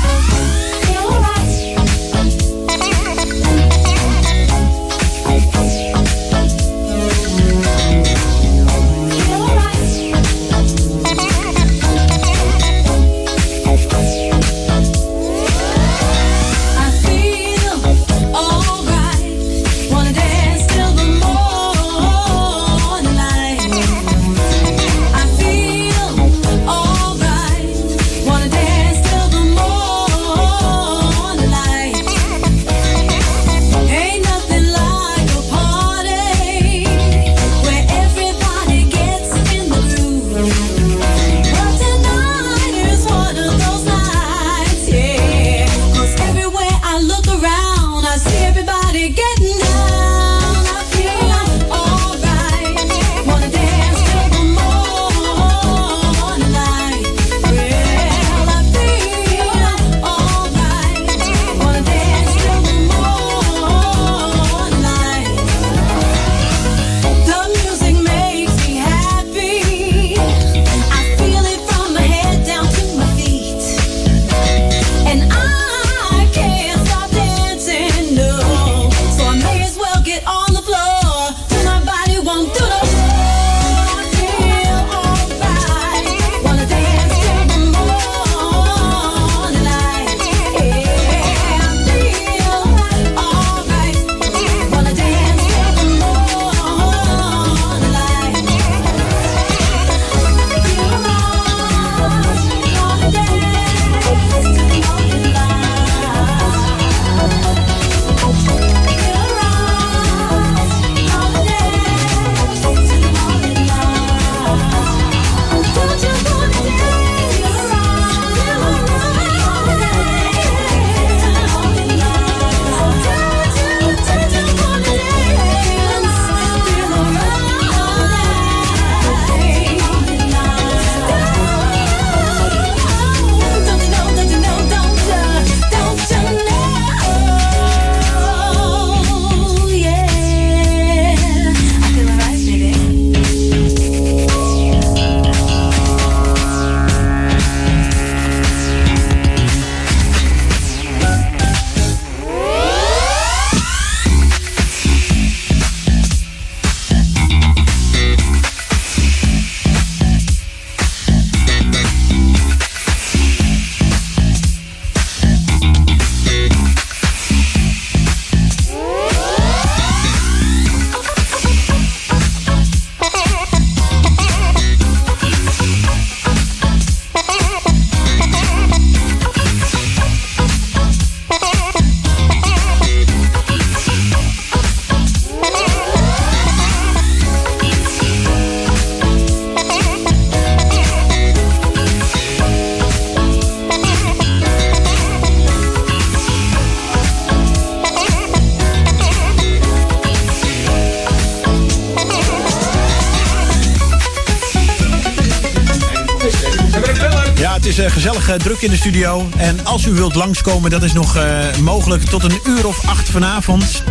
Druk in de studio. En als u wilt langskomen, dat is nog eh, mogelijk tot een uur of acht vanavond.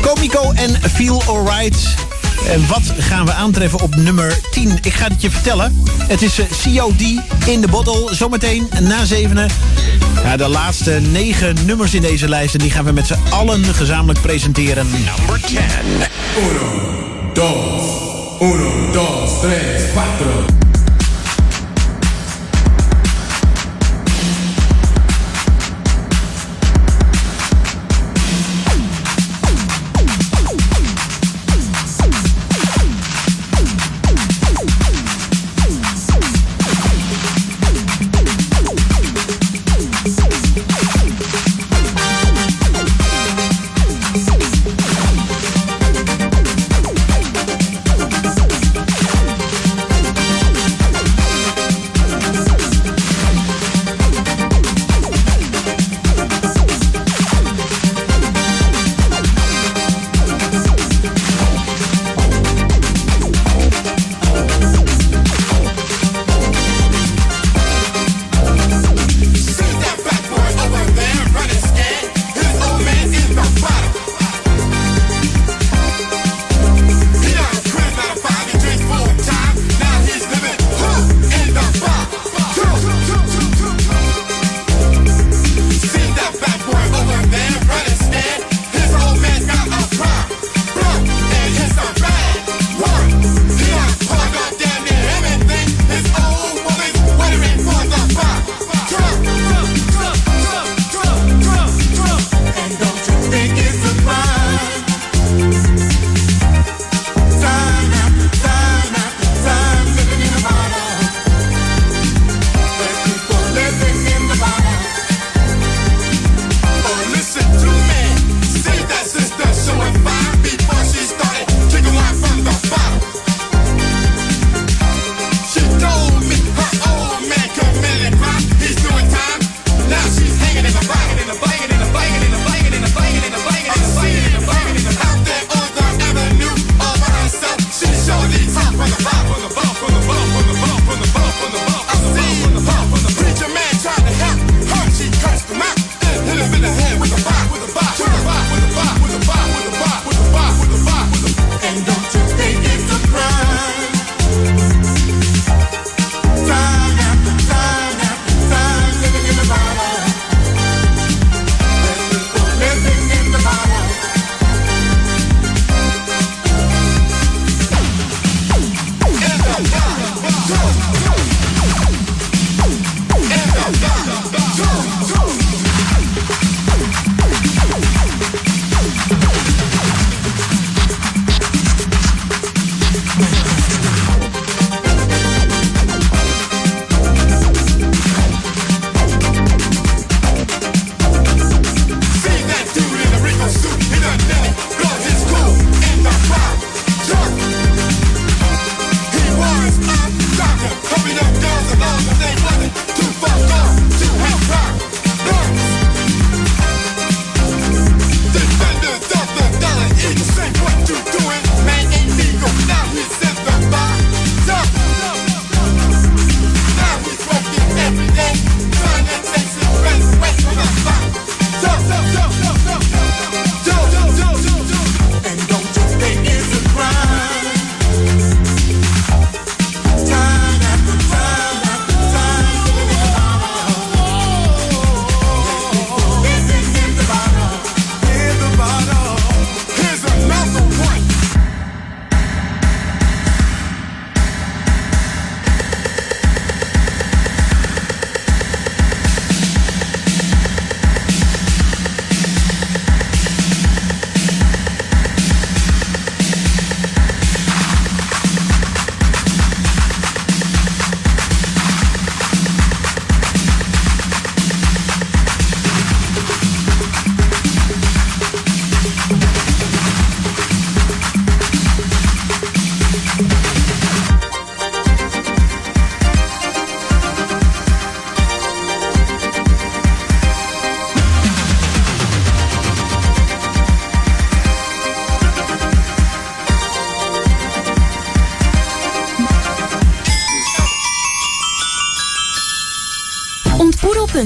Comico en Feel Alright. En wat gaan we aantreffen op nummer 10? Ik ga het je vertellen. Het is eh, COD in de bottle. Zometeen na zevenen. Ja, de laatste negen nummers in deze lijst. En die gaan we met z'n allen gezamenlijk presenteren. Number 10. Uno, dos, uno, dos, tres, cuatro.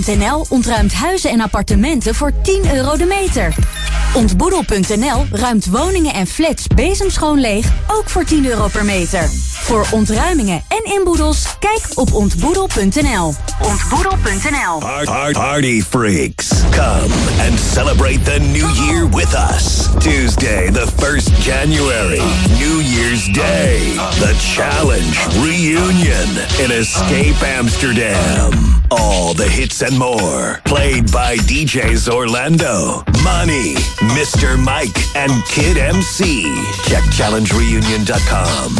Ontboedel.nl ontruimt huizen en appartementen voor 10 euro de meter. Ontboedel.nl ruimt woningen en flats bezemschoon leeg, ook voor 10 euro per meter. Voor ontruimingen en inboedels, kijk op ontboedel.nl. Ontboedel.nl Par- par- Party freaks, come and celebrate the new year with us. Tuesday, the 1st January, New Year's Day, the Challenge Reunion in Escape Amsterdam. All the hits and more, played by DJs Orlando, Money, Mr. Mike, and Kid MC. Check challengereunion.com.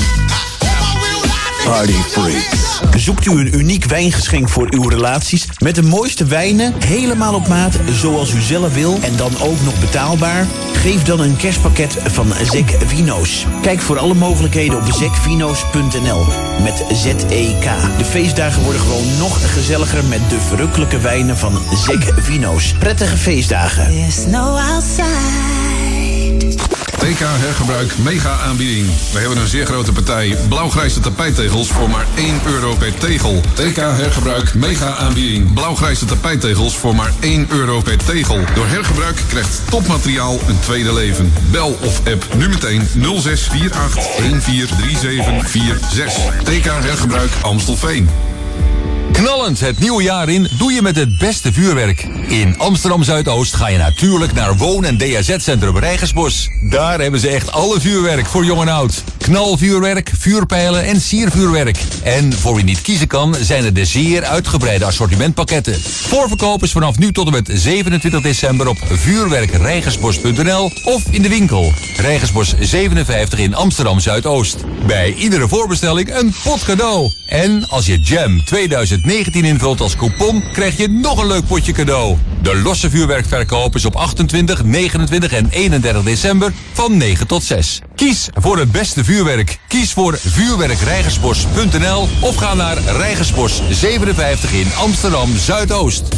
Party freaks. Zoekt u een uniek wijngeschenk voor uw relaties met de mooiste wijnen, helemaal op maat, zoals u zelf wil en dan ook nog betaalbaar? Geef dan een kerstpakket van Zek Vino's. Kijk voor alle mogelijkheden op zekvino's.nl met Z-E-K. De feestdagen worden gewoon nog gezelliger met de verrukkelijke wijnen van Zek Vino's. Prettige feestdagen. There's no outside. TK hergebruik mega aanbieding. We hebben een zeer grote partij blauwgrijze tapijttegels voor maar 1 euro per tegel. TK hergebruik mega aanbieding. Blauwgrijze tapijttegels voor maar 1 euro per tegel. Door hergebruik krijgt topmateriaal een tweede leven. Bel of app nu meteen 0648 143746. TK hergebruik Amstelveen. Knallend het nieuwe jaar in doe je met het beste vuurwerk. In Amsterdam Zuidoost ga je natuurlijk naar Woon- en DAZ-centrum Rijgersbos. Daar hebben ze echt alle vuurwerk voor jong en oud. Knalvuurwerk, vuurpijlen en siervuurwerk. En voor wie niet kiezen kan, zijn er de zeer uitgebreide assortimentpakketten. Voorverkoop is vanaf nu tot en met 27 december op vuurwerkrijgersbos.nl of in de winkel. Rijgersbos 57 in Amsterdam Zuidoost. Bij iedere voorbestelling een pot cadeau. En als je Jam 2019 invult als coupon, krijg je nog een leuk potje cadeau. De losse vuurwerkverkoop is op 28, 29 en 31 december van 9 tot 6. Kies voor het beste vuurwerk. Kies voor vuurwerkrijgersbos.nl of ga naar Rijgersbos 57 in Amsterdam Zuidoost.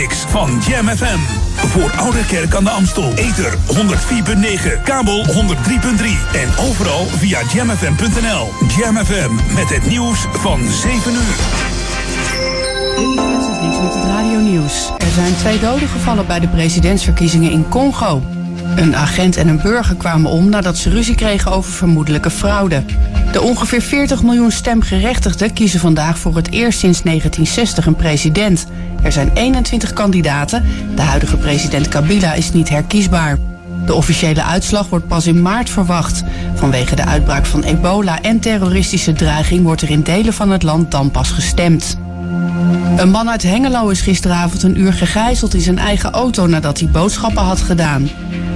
muziekmix van Jam FM. Voor Oude Kerk aan de Amstel. Ether 104.9, kabel 103.3 en overal via jamfm.nl. Jam FM met het nieuws van 7 uur. met het Radio Nieuws. Er zijn twee doden gevallen bij de presidentsverkiezingen in Congo. Een agent en een burger kwamen om nadat ze ruzie kregen over vermoedelijke fraude. De ongeveer 40 miljoen stemgerechtigden kiezen vandaag voor het eerst sinds 1960 een president. Er zijn 21 kandidaten. De huidige president Kabila is niet herkiesbaar. De officiële uitslag wordt pas in maart verwacht. Vanwege de uitbraak van ebola en terroristische dreiging wordt er in delen van het land dan pas gestemd. Een man uit Hengelo is gisteravond een uur gegijzeld in zijn eigen auto nadat hij boodschappen had gedaan.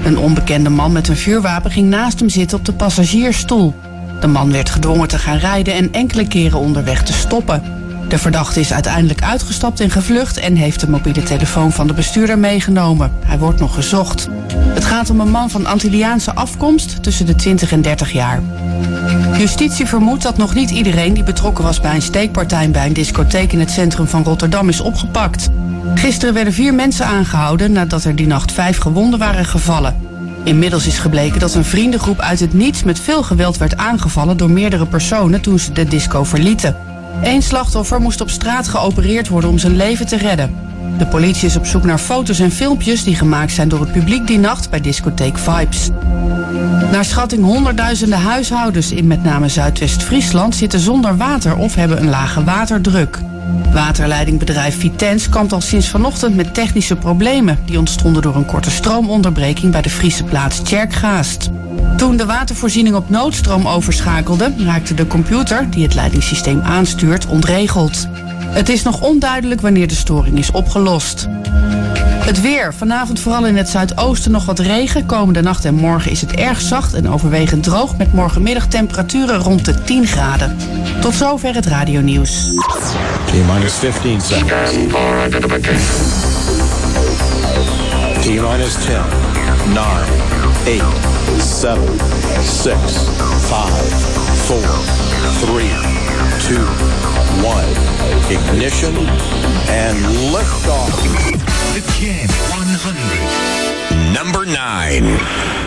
Een onbekende man met een vuurwapen ging naast hem zitten op de passagiersstoel. De man werd gedwongen te gaan rijden en enkele keren onderweg te stoppen. De verdachte is uiteindelijk uitgestapt en gevlucht en heeft de mobiele telefoon van de bestuurder meegenomen. Hij wordt nog gezocht. Het gaat om een man van Antilliaanse afkomst tussen de 20 en 30 jaar. Justitie vermoedt dat nog niet iedereen die betrokken was bij een steekpartij bij een discotheek in het centrum van Rotterdam is opgepakt. Gisteren werden vier mensen aangehouden nadat er die nacht vijf gewonden waren gevallen. Inmiddels is gebleken dat een vriendengroep uit het niets met veel geweld werd aangevallen door meerdere personen toen ze de disco verlieten. Eén slachtoffer moest op straat geopereerd worden om zijn leven te redden. De politie is op zoek naar foto's en filmpjes die gemaakt zijn door het publiek die nacht bij discotheek Vibes. Naar schatting honderdduizenden huishoudens in met name Zuidwest-Friesland zitten zonder water of hebben een lage waterdruk. Waterleidingbedrijf Vitens kampt al sinds vanochtend met technische problemen. Die ontstonden door een korte stroomonderbreking bij de Friese plaats Tjerkgaast. Toen de watervoorziening op noodstroom overschakelde, raakte de computer, die het leidingssysteem aanstuurt, ontregeld. Het is nog onduidelijk wanneer de storing is opgelost. Het weer. Vanavond vooral in het zuidoosten nog wat regen. Komende nacht en morgen is het erg zacht en overwegend droog... met morgenmiddag temperaturen rond de 10 graden. Tot zover het radionieuws. T-minus 15 seconds. T-minus 10, 9, eight, seven, six, five, four, three, two, one. Ignition and liftoff. The Jam 100. Number nine.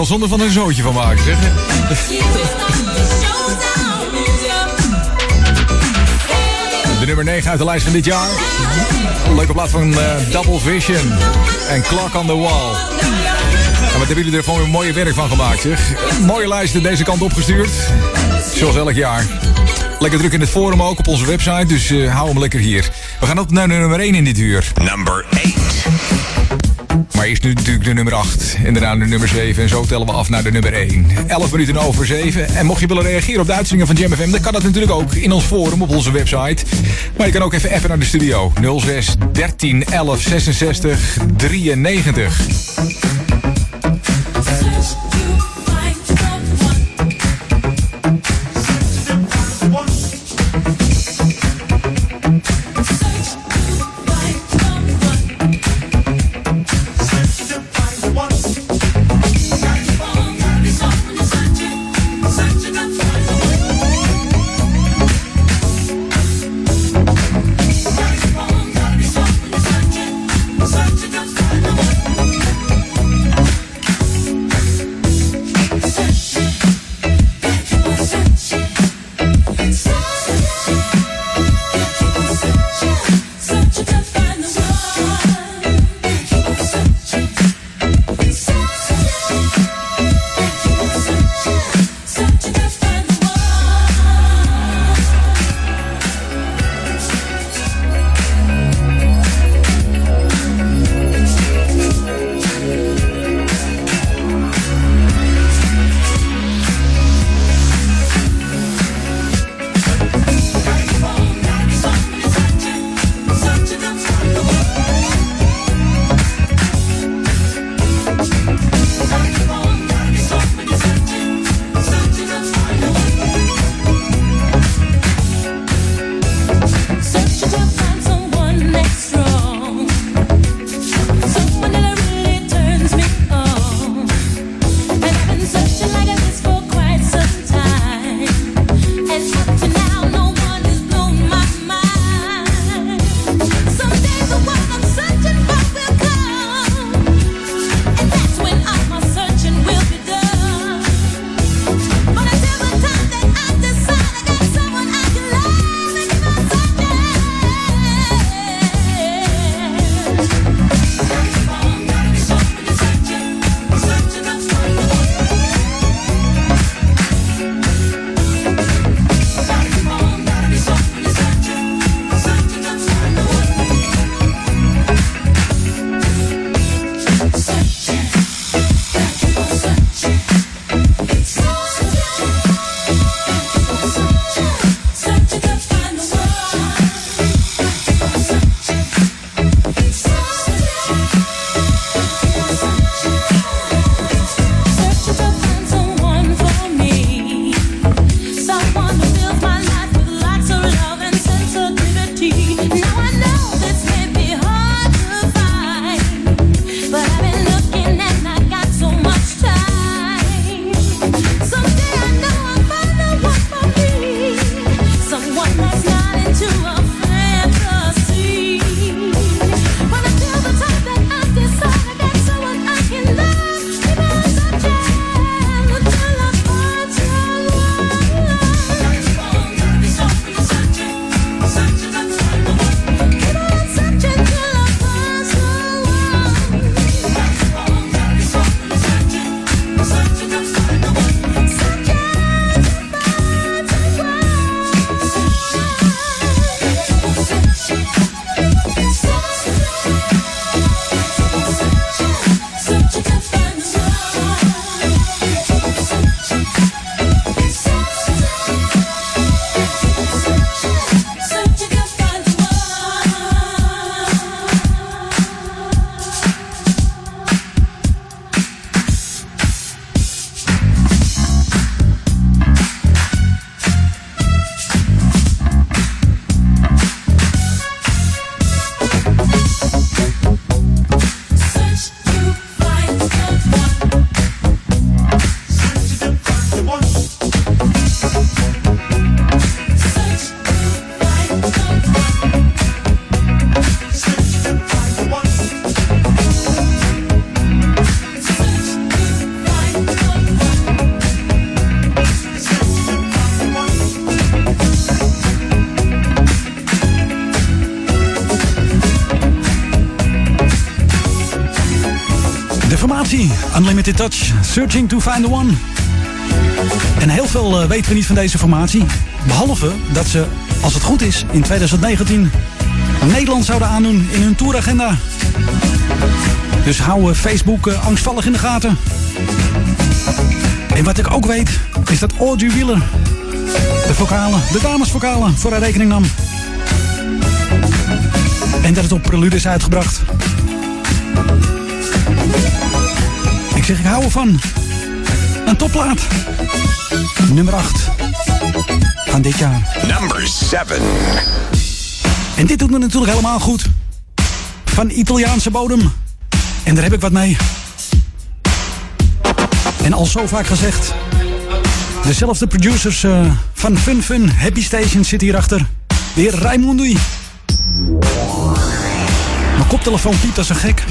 Daniel Zonder van een zootje van maken, zeg. De nummer 9 uit de lijst van dit jaar. Een leuke plaat van eh, Double Vision en Clock on the Wall. En wat hebben jullie er gewoon weer mooie werk van gemaakt, zeg. Mooie lijsten deze kant opgestuurd. Zoals elk jaar. Lekker druk in het forum ook op onze website, dus eh, hou hem lekker hier. We gaan op naar nummer 1 in dit uur. Number 8. Eerst nu natuurlijk de nummer 8 en daarna de nummer 7. En zo tellen we af naar de nummer 1. 11 minuten over 7. En mocht je willen reageren op de uitzendingen van Jam FM... dan kan dat natuurlijk ook in ons forum op onze website. Maar je kan ook even appen naar de studio. 06 13 11 66 93. Touch, Searching to Find the One. En heel veel eh, weten we niet van deze formatie. Behalve dat ze, als het goed is, in 2019 Nederland zouden aandoen in hun touragenda. Dus hou eh, Facebook eh, angstvallig in de gaten. En wat ik ook weet, is dat Audrey Wheeler de vocalen, de damesvocalen, voor haar rekening nam. En dat het op Prelude is uitgebracht. Ik zeg, ik hou ervan. Een topplaat. Nummer 8 van dit jaar. Number 7. En dit doet me natuurlijk helemaal goed. Van Italiaanse bodem. En daar heb ik wat mee. En al zo vaak gezegd. Dezelfde producers eh, van Fun Fun Happy Station zitten hierachter. De heer Raimundi. Mijn koptelefoon piept als een gek.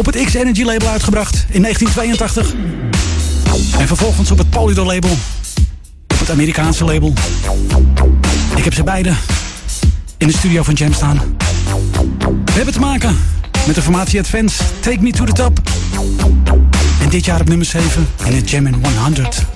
Op het X-Energy label uitgebracht in 1982. En vervolgens op het Polydor label. Op het Amerikaanse label. Ik heb ze beide in de studio van Jam staan. We hebben te maken met de formatie Advance Take Me To The Top. En dit jaar op nummer 7 in het Jam in 100.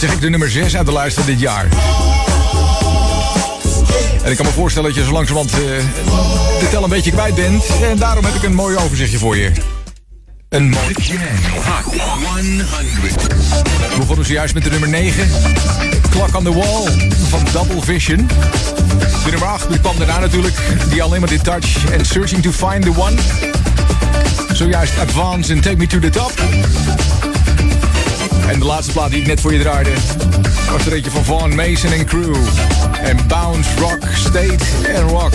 Zeg ik, de nummer 6 uit de lijst dit jaar. En ik kan me voorstellen dat je zo langzamerhand de tel een beetje kwijt bent. En daarom heb ik een mooi overzichtje voor je. Een mooi... Hot 100. We begonnen zojuist met de nummer 9. Clock on the Wall van Double Vision. De nummer 8 die kwam daarna natuurlijk. The Unlimited Touch en Searching to Find the One. Zojuist Advance en Take Me to the Top. En de laatste plaat die ik net voor je draaide... was er eentje van Vaughn Mason en Crew. En Bounce, Rock, State en Rock.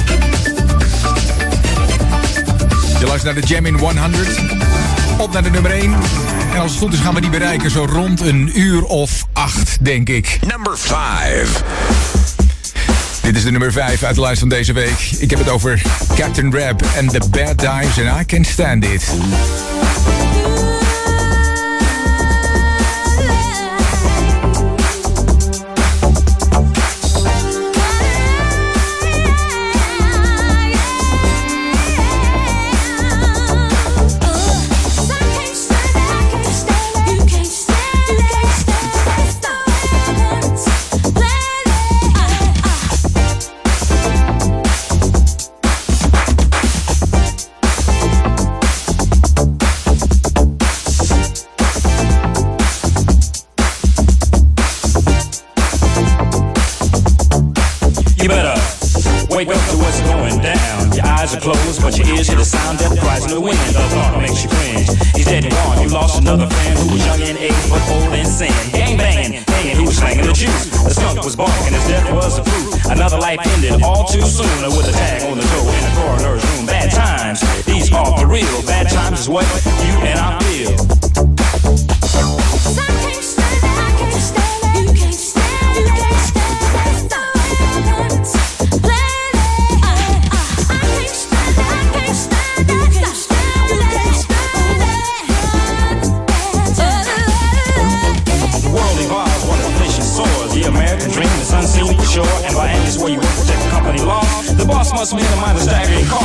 Je luistert naar de Jam in 100. Op naar de nummer 1. En als het goed is gaan we die bereiken zo rond een uur of acht, denk ik. Number 5. Dit is de nummer 5 uit de lijst van deze week. Ik heb het over Captain Rap en The Bad Times and I Can Stand It. Eyes are closed, but your ears hear the sound that cries in the wind. The thought makes you cringe. He's dead and gone. You lost another friend who was young in age but old in sin. Gang banging, hanging, who was slanging the juice. The skunk was barking, his death was the proof. Another life ended all too soon with a tag on the toe in the coroner's room. Bad times, these are for real. Bad times is what you and I feel.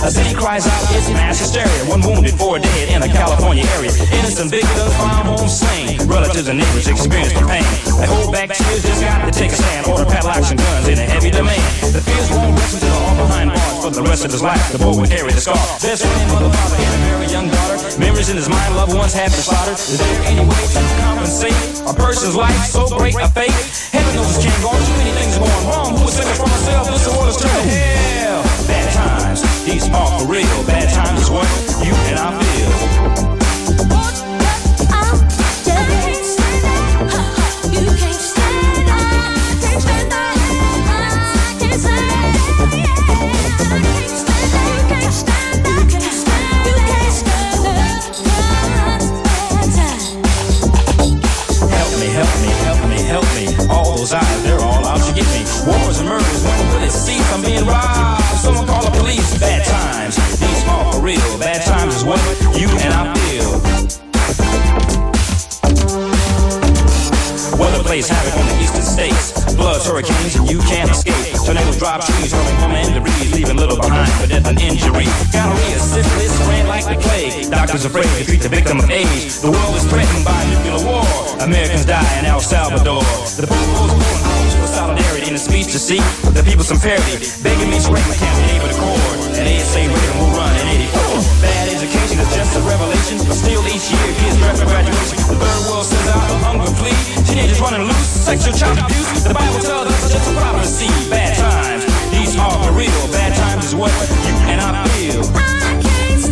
A city cries out, it's mass hysteria. One wounded, four dead in a California area. Innocent victims found home slain. Relatives and neighbors experience the pain. They hold back tears, just got to take a stand. Order padlocks and guns in a heavy demand. The fears won't rest until all behind bars for the rest of his life. The boy will carry the scar. Best friend, mother, father, and a very young daughter. Memories in his mind, loved ones have been slaughtered. Is there any way to compensate a person's life so great a fate? Heaven knows it can't go on. Too many things are going wrong. Who was thinking for myself? This world is turning hell. These are for real. Bad times is what you and I feel. You can't stand up. I can't stand back. You can't stand back. You can't stand the time Help me, help me, help me, help me. All those eyes, they're all out to get me. Wars and murders, when will it cease? I'm being robbed. Someone call the police. Bad times, these are for real. Bad times is what you and I feel. Weather plays havoc on the eastern states. Floods, hurricanes, and you can't escape. Tornadoes drop trees, hurling home and debris, leaving little behind for death and injury. Gonorrhea, syphilis, ran like the plague. Doctors afraid to treat the victim of age. The world is threatened by nuclear war. Americans die in El Salvador. The people's for a speech to see the people some parity. Begging me to break my can't be able to accord. And ASA Reagan will run in 84. Bad education is just a revelation, but still each year kids draft for graduation. The third world sends out a hunger plea. Teenagers running loose, sexual child abuse. The Bible tells us it's just a prophecy. Bad times, these are for real. Bad times is what you and I feel. Inmates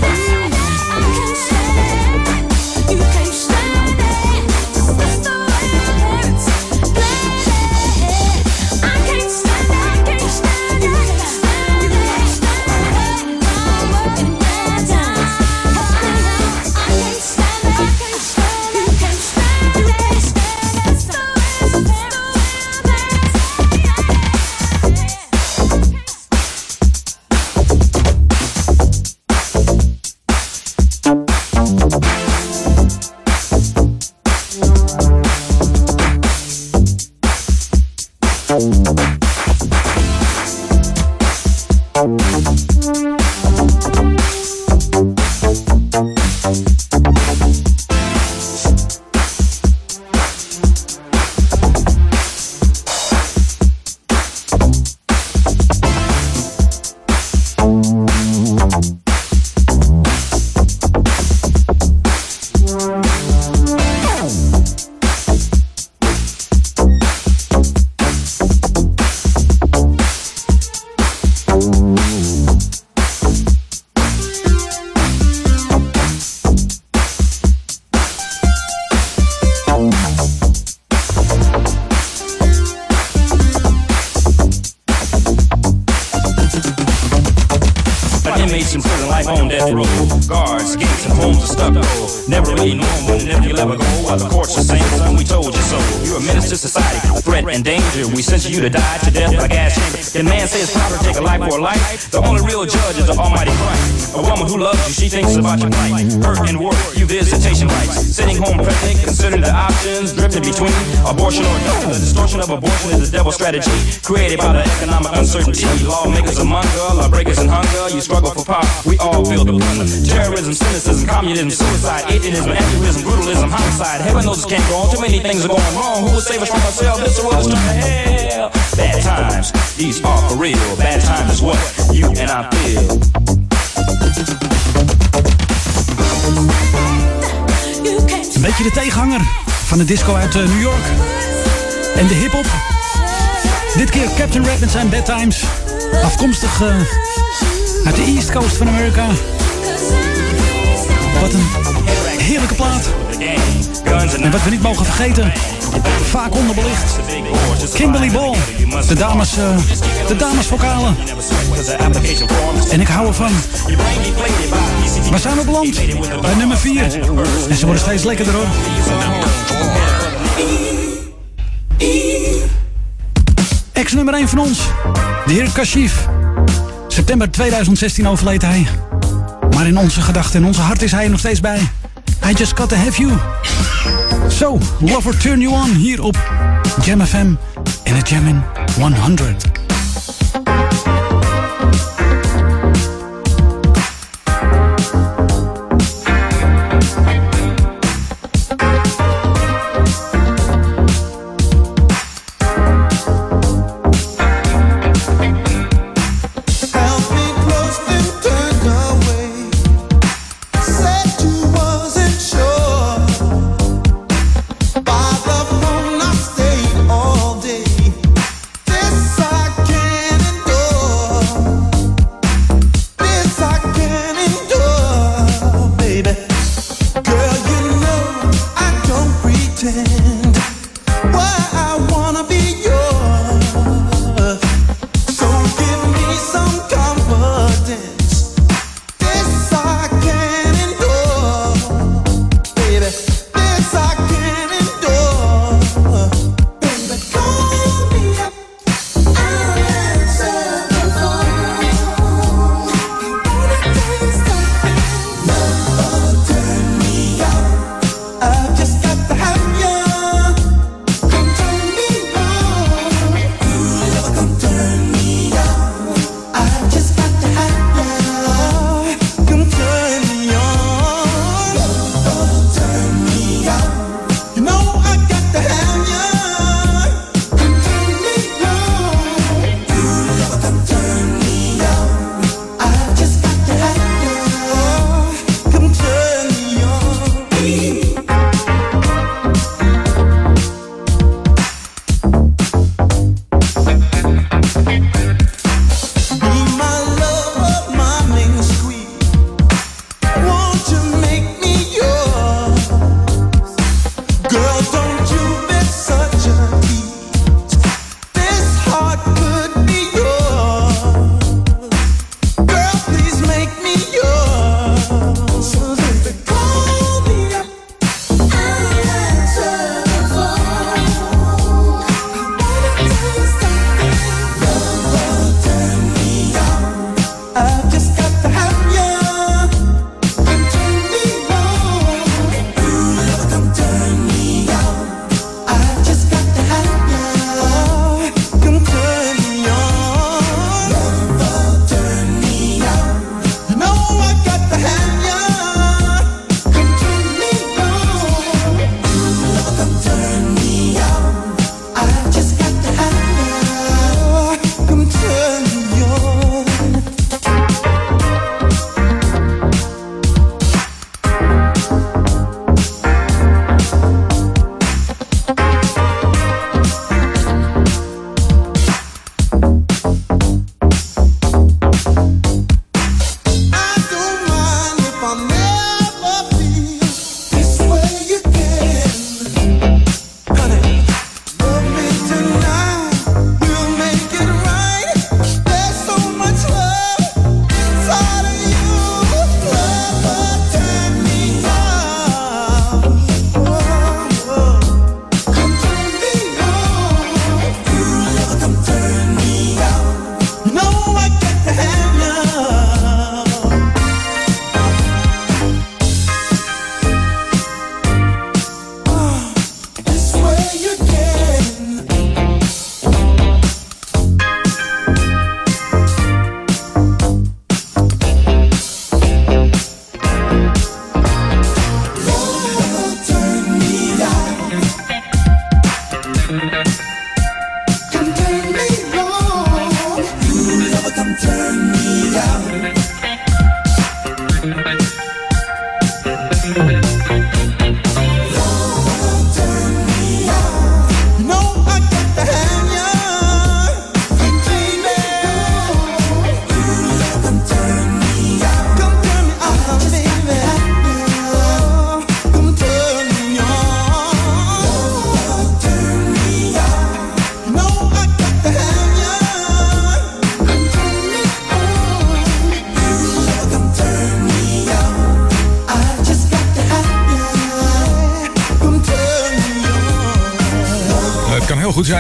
abortion or death. The distortion of abortion is a devil strategy created by the economic uncertainty. Lawmakers among us, lawbreakers in hunger. You struggle for power, we all feel the plunder. Terrorism, cynicism, communism, suicide, atheism, atheism, brutalism, homicide. Heaven knows it can't go on. Too many things are going wrong. Who will save us from ourselves? This world is turning to hell. Bad times, these are for real. Bad times is what you and I feel. Een beetje de tegenhanger van de disco uit eh, New York. En de hip-hop. Dit keer Captain Red met zijn Bad Times. Afkomstig eh, uit de East Coast van Amerika. Wat een heerlijke plaat. En wat we niet mogen vergeten, vaak onderbelicht. Kimberly Ball, de dames, eh, de damesvokalen. En ik hou ervan. Waar zijn we beland? Bij nummer 4. En ze worden steeds lekkerder hoor. Nummer 1 van ons, de heer Kashif. September 2016 overleed hij. Maar in onze gedachten en onze hart is hij er nog steeds bij. I just got to have you. So, Lover Turn You On hier op Jam FM in het Jammin 100.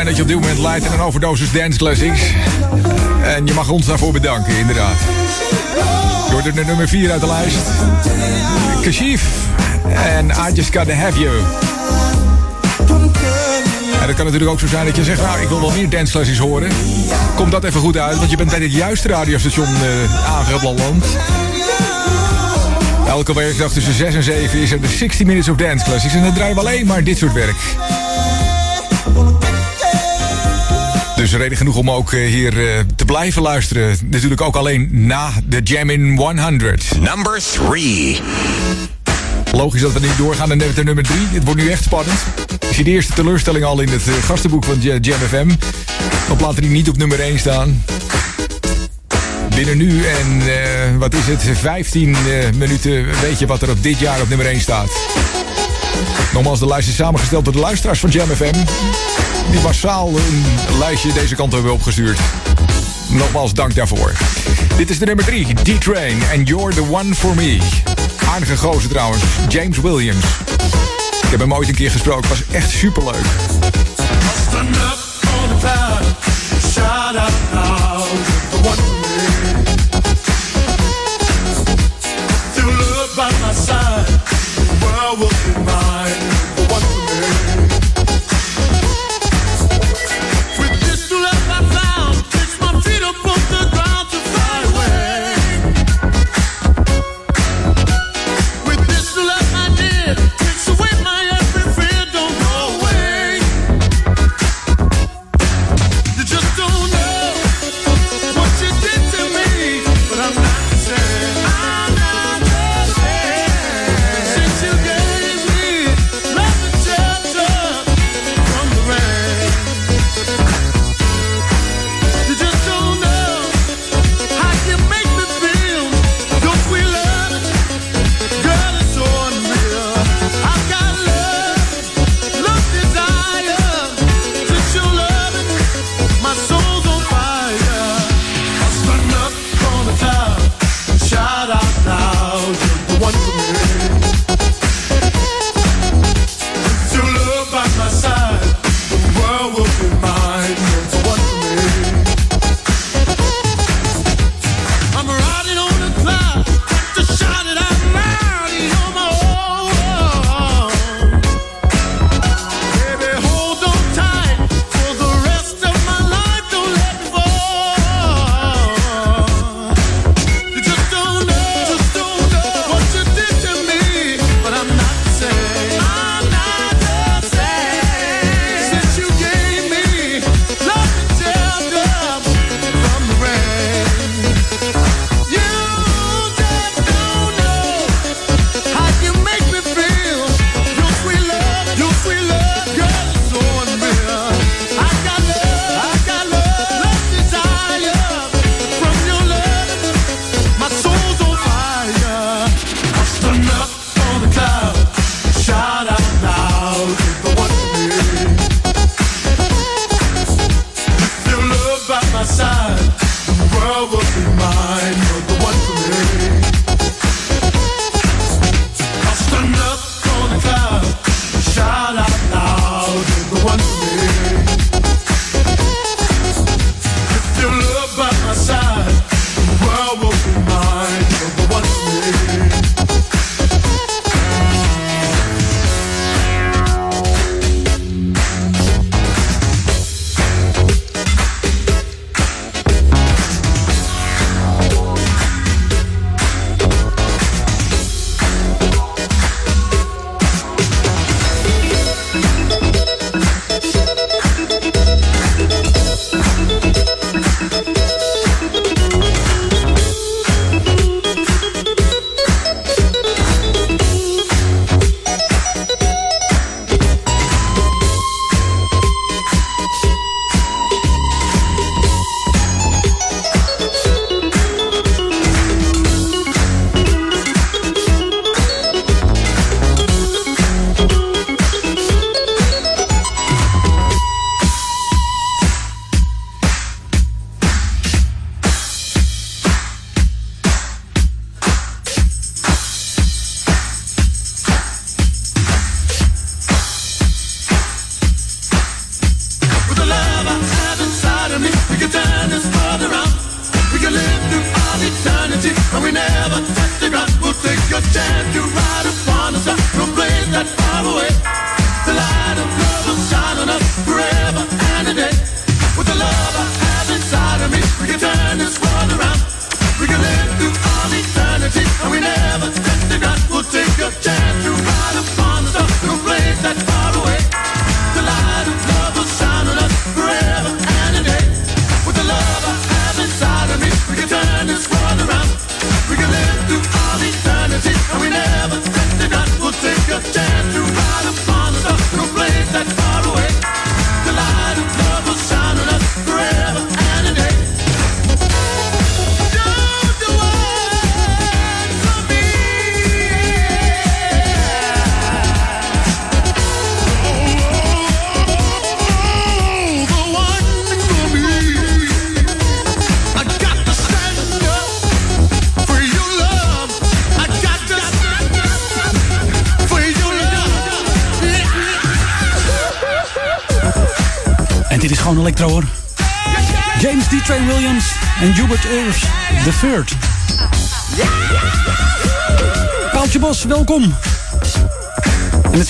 Zijn dat je op dit moment leidt in een overdosis dance classics. En je mag ons daarvoor bedanken, inderdaad. Door de nummer 4 uit de lijst. Kashif en I Just Gotta Have You. En het kan natuurlijk ook zo zijn dat je zegt, nou, ik wil wel meer dance classics horen. Komt dat even goed uit, want je bent bij het juiste radiostation uh, aangeland. Elke werkdag tussen 6 en 7 is er de 60 Minutes of Dance Classics. En dan draaien we alleen maar dit soort werk. Dus reden genoeg om ook uh, hier uh, te blijven luisteren. Natuurlijk ook alleen na de Jam in 100. Number 3. Logisch dat we niet doorgaan naar de nummer 3. Het wordt nu echt spannend. Ik zie de eerste teleurstelling al in het uh, gastenboek van Jam FM. Op laten die niet op nummer 1 staan. Binnen nu en wat is het, 15 minuten weet je wat er op dit jaar op nummer 1 staat. Nogmaals, de lijst is samengesteld door de luisteraars van Jam FM. Die massaal een lijstje deze kant hebben opgestuurd. Nogmaals, dank daarvoor. Dit is de nummer 3, D-Train and You're the One for Me. Aardige gozer trouwens, James Williams. Ik heb hem ooit een keer gesproken, was echt superleuk. Mine,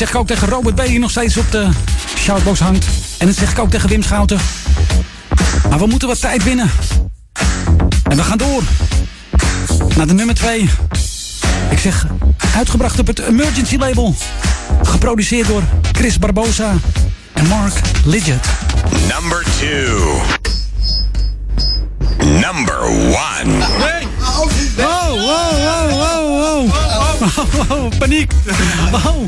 zeg ik ook tegen Robert B. die nog steeds op de shoutbox hangt. En dat zeg ik ook tegen Wim Schouten. Maar we moeten wat tijd winnen. En we gaan door. Naar de nummer 2. Ik zeg, uitgebracht op het Emergency label. Geproduceerd door Chris Barbosa en Mark Lidget. Number two. Number one. Wow, wow, wow, wow. Paniek. Oh.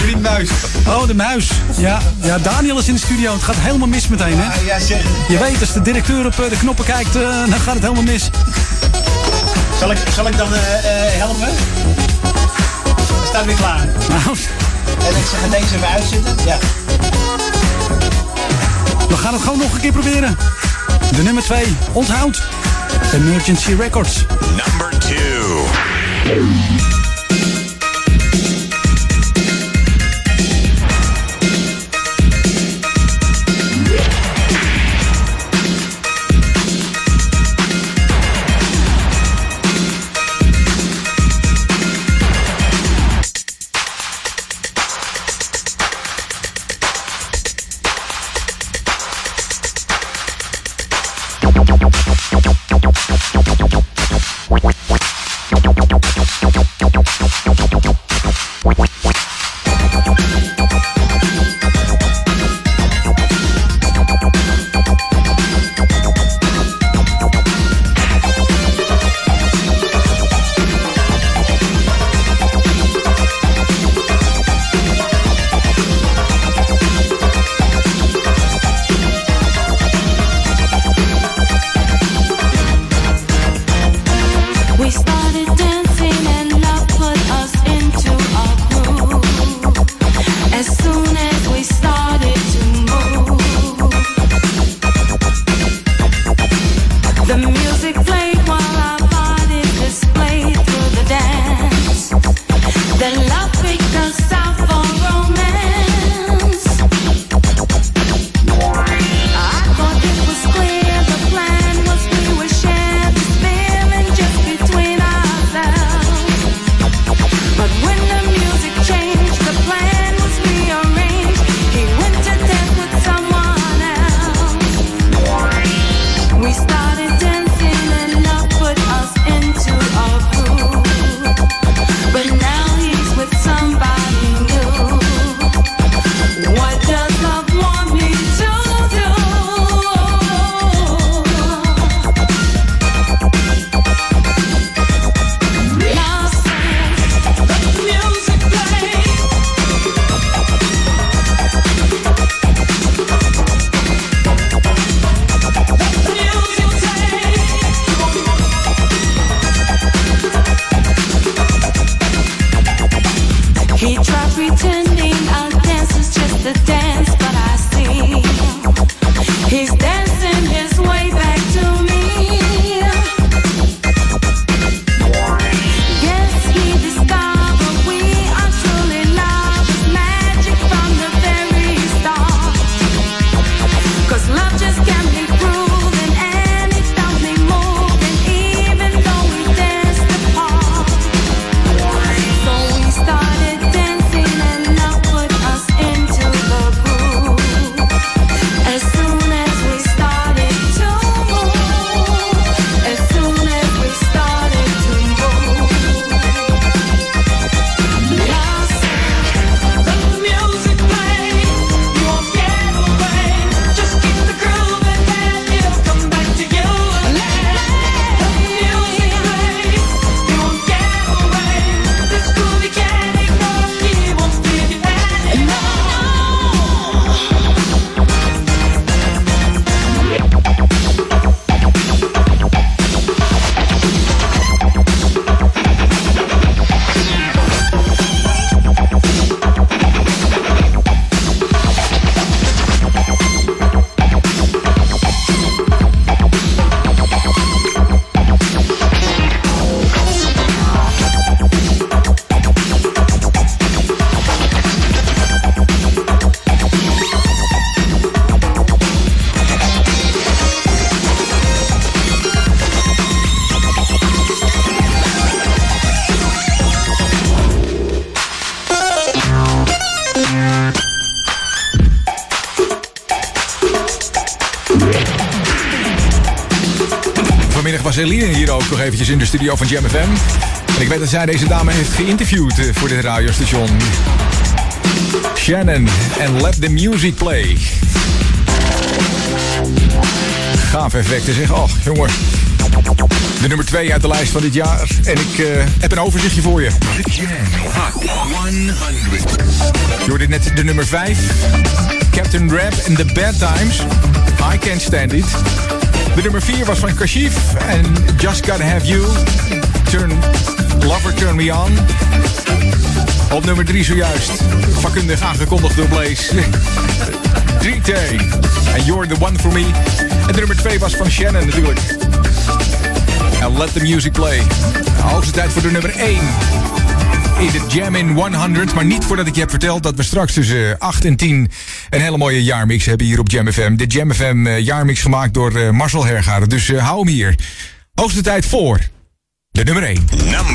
Vriend Muis. Oh, de muis. Ja, ja, Daniel is in de studio. Het gaat helemaal mis meteen, hè? Ja, zeg. Je weet, als de directeur op eh, de knoppen kijkt, eh, dan gaat het helemaal mis. Zal ik, zal ik dan eh, helpen? Hij staat weer klaar. Nou, En ik zeg het deze even uitzitten. Ja. we gaan het gewoon nog een keer proberen. De nummer 2, onthoud. Emergency Records. Number 2. Eventjes in de studio van Jam FM. En ik weet dat zij deze dame heeft geïnterviewd eh, voor dit radiostation. Shannon en Let the Music Play. Gaaf effecten zeg. Oh, jongen. De nummer 2 uit de lijst van dit jaar. En ik eh, heb een overzichtje voor je. The Jam Hot 100. Je hoorde net de nummer 5. Captain Rap in The Bad Times. I Can't Stand It. De nummer 4 was van Kashif. En Just Gotta Have You. Turn, Lover Turn Me On. Op nummer 3 zojuist. Vakkundig aangekondigd door Blaze. 3T. En You're the One For Me. En de nummer 2 was van Shannon natuurlijk. En Let the Music Play. Hoogste tijd voor de nummer 1 in de Jam in 100. Maar niet voordat ik je heb verteld dat we straks tussen 8 en 10 een hele mooie jaarmix hebben hier op Jam FM. De Jam FM eh, jaarmix gemaakt door eh, Marcel Hergaarden. Dus eh, hou hem hier. Hoogste tijd voor de nummer 1. Number one.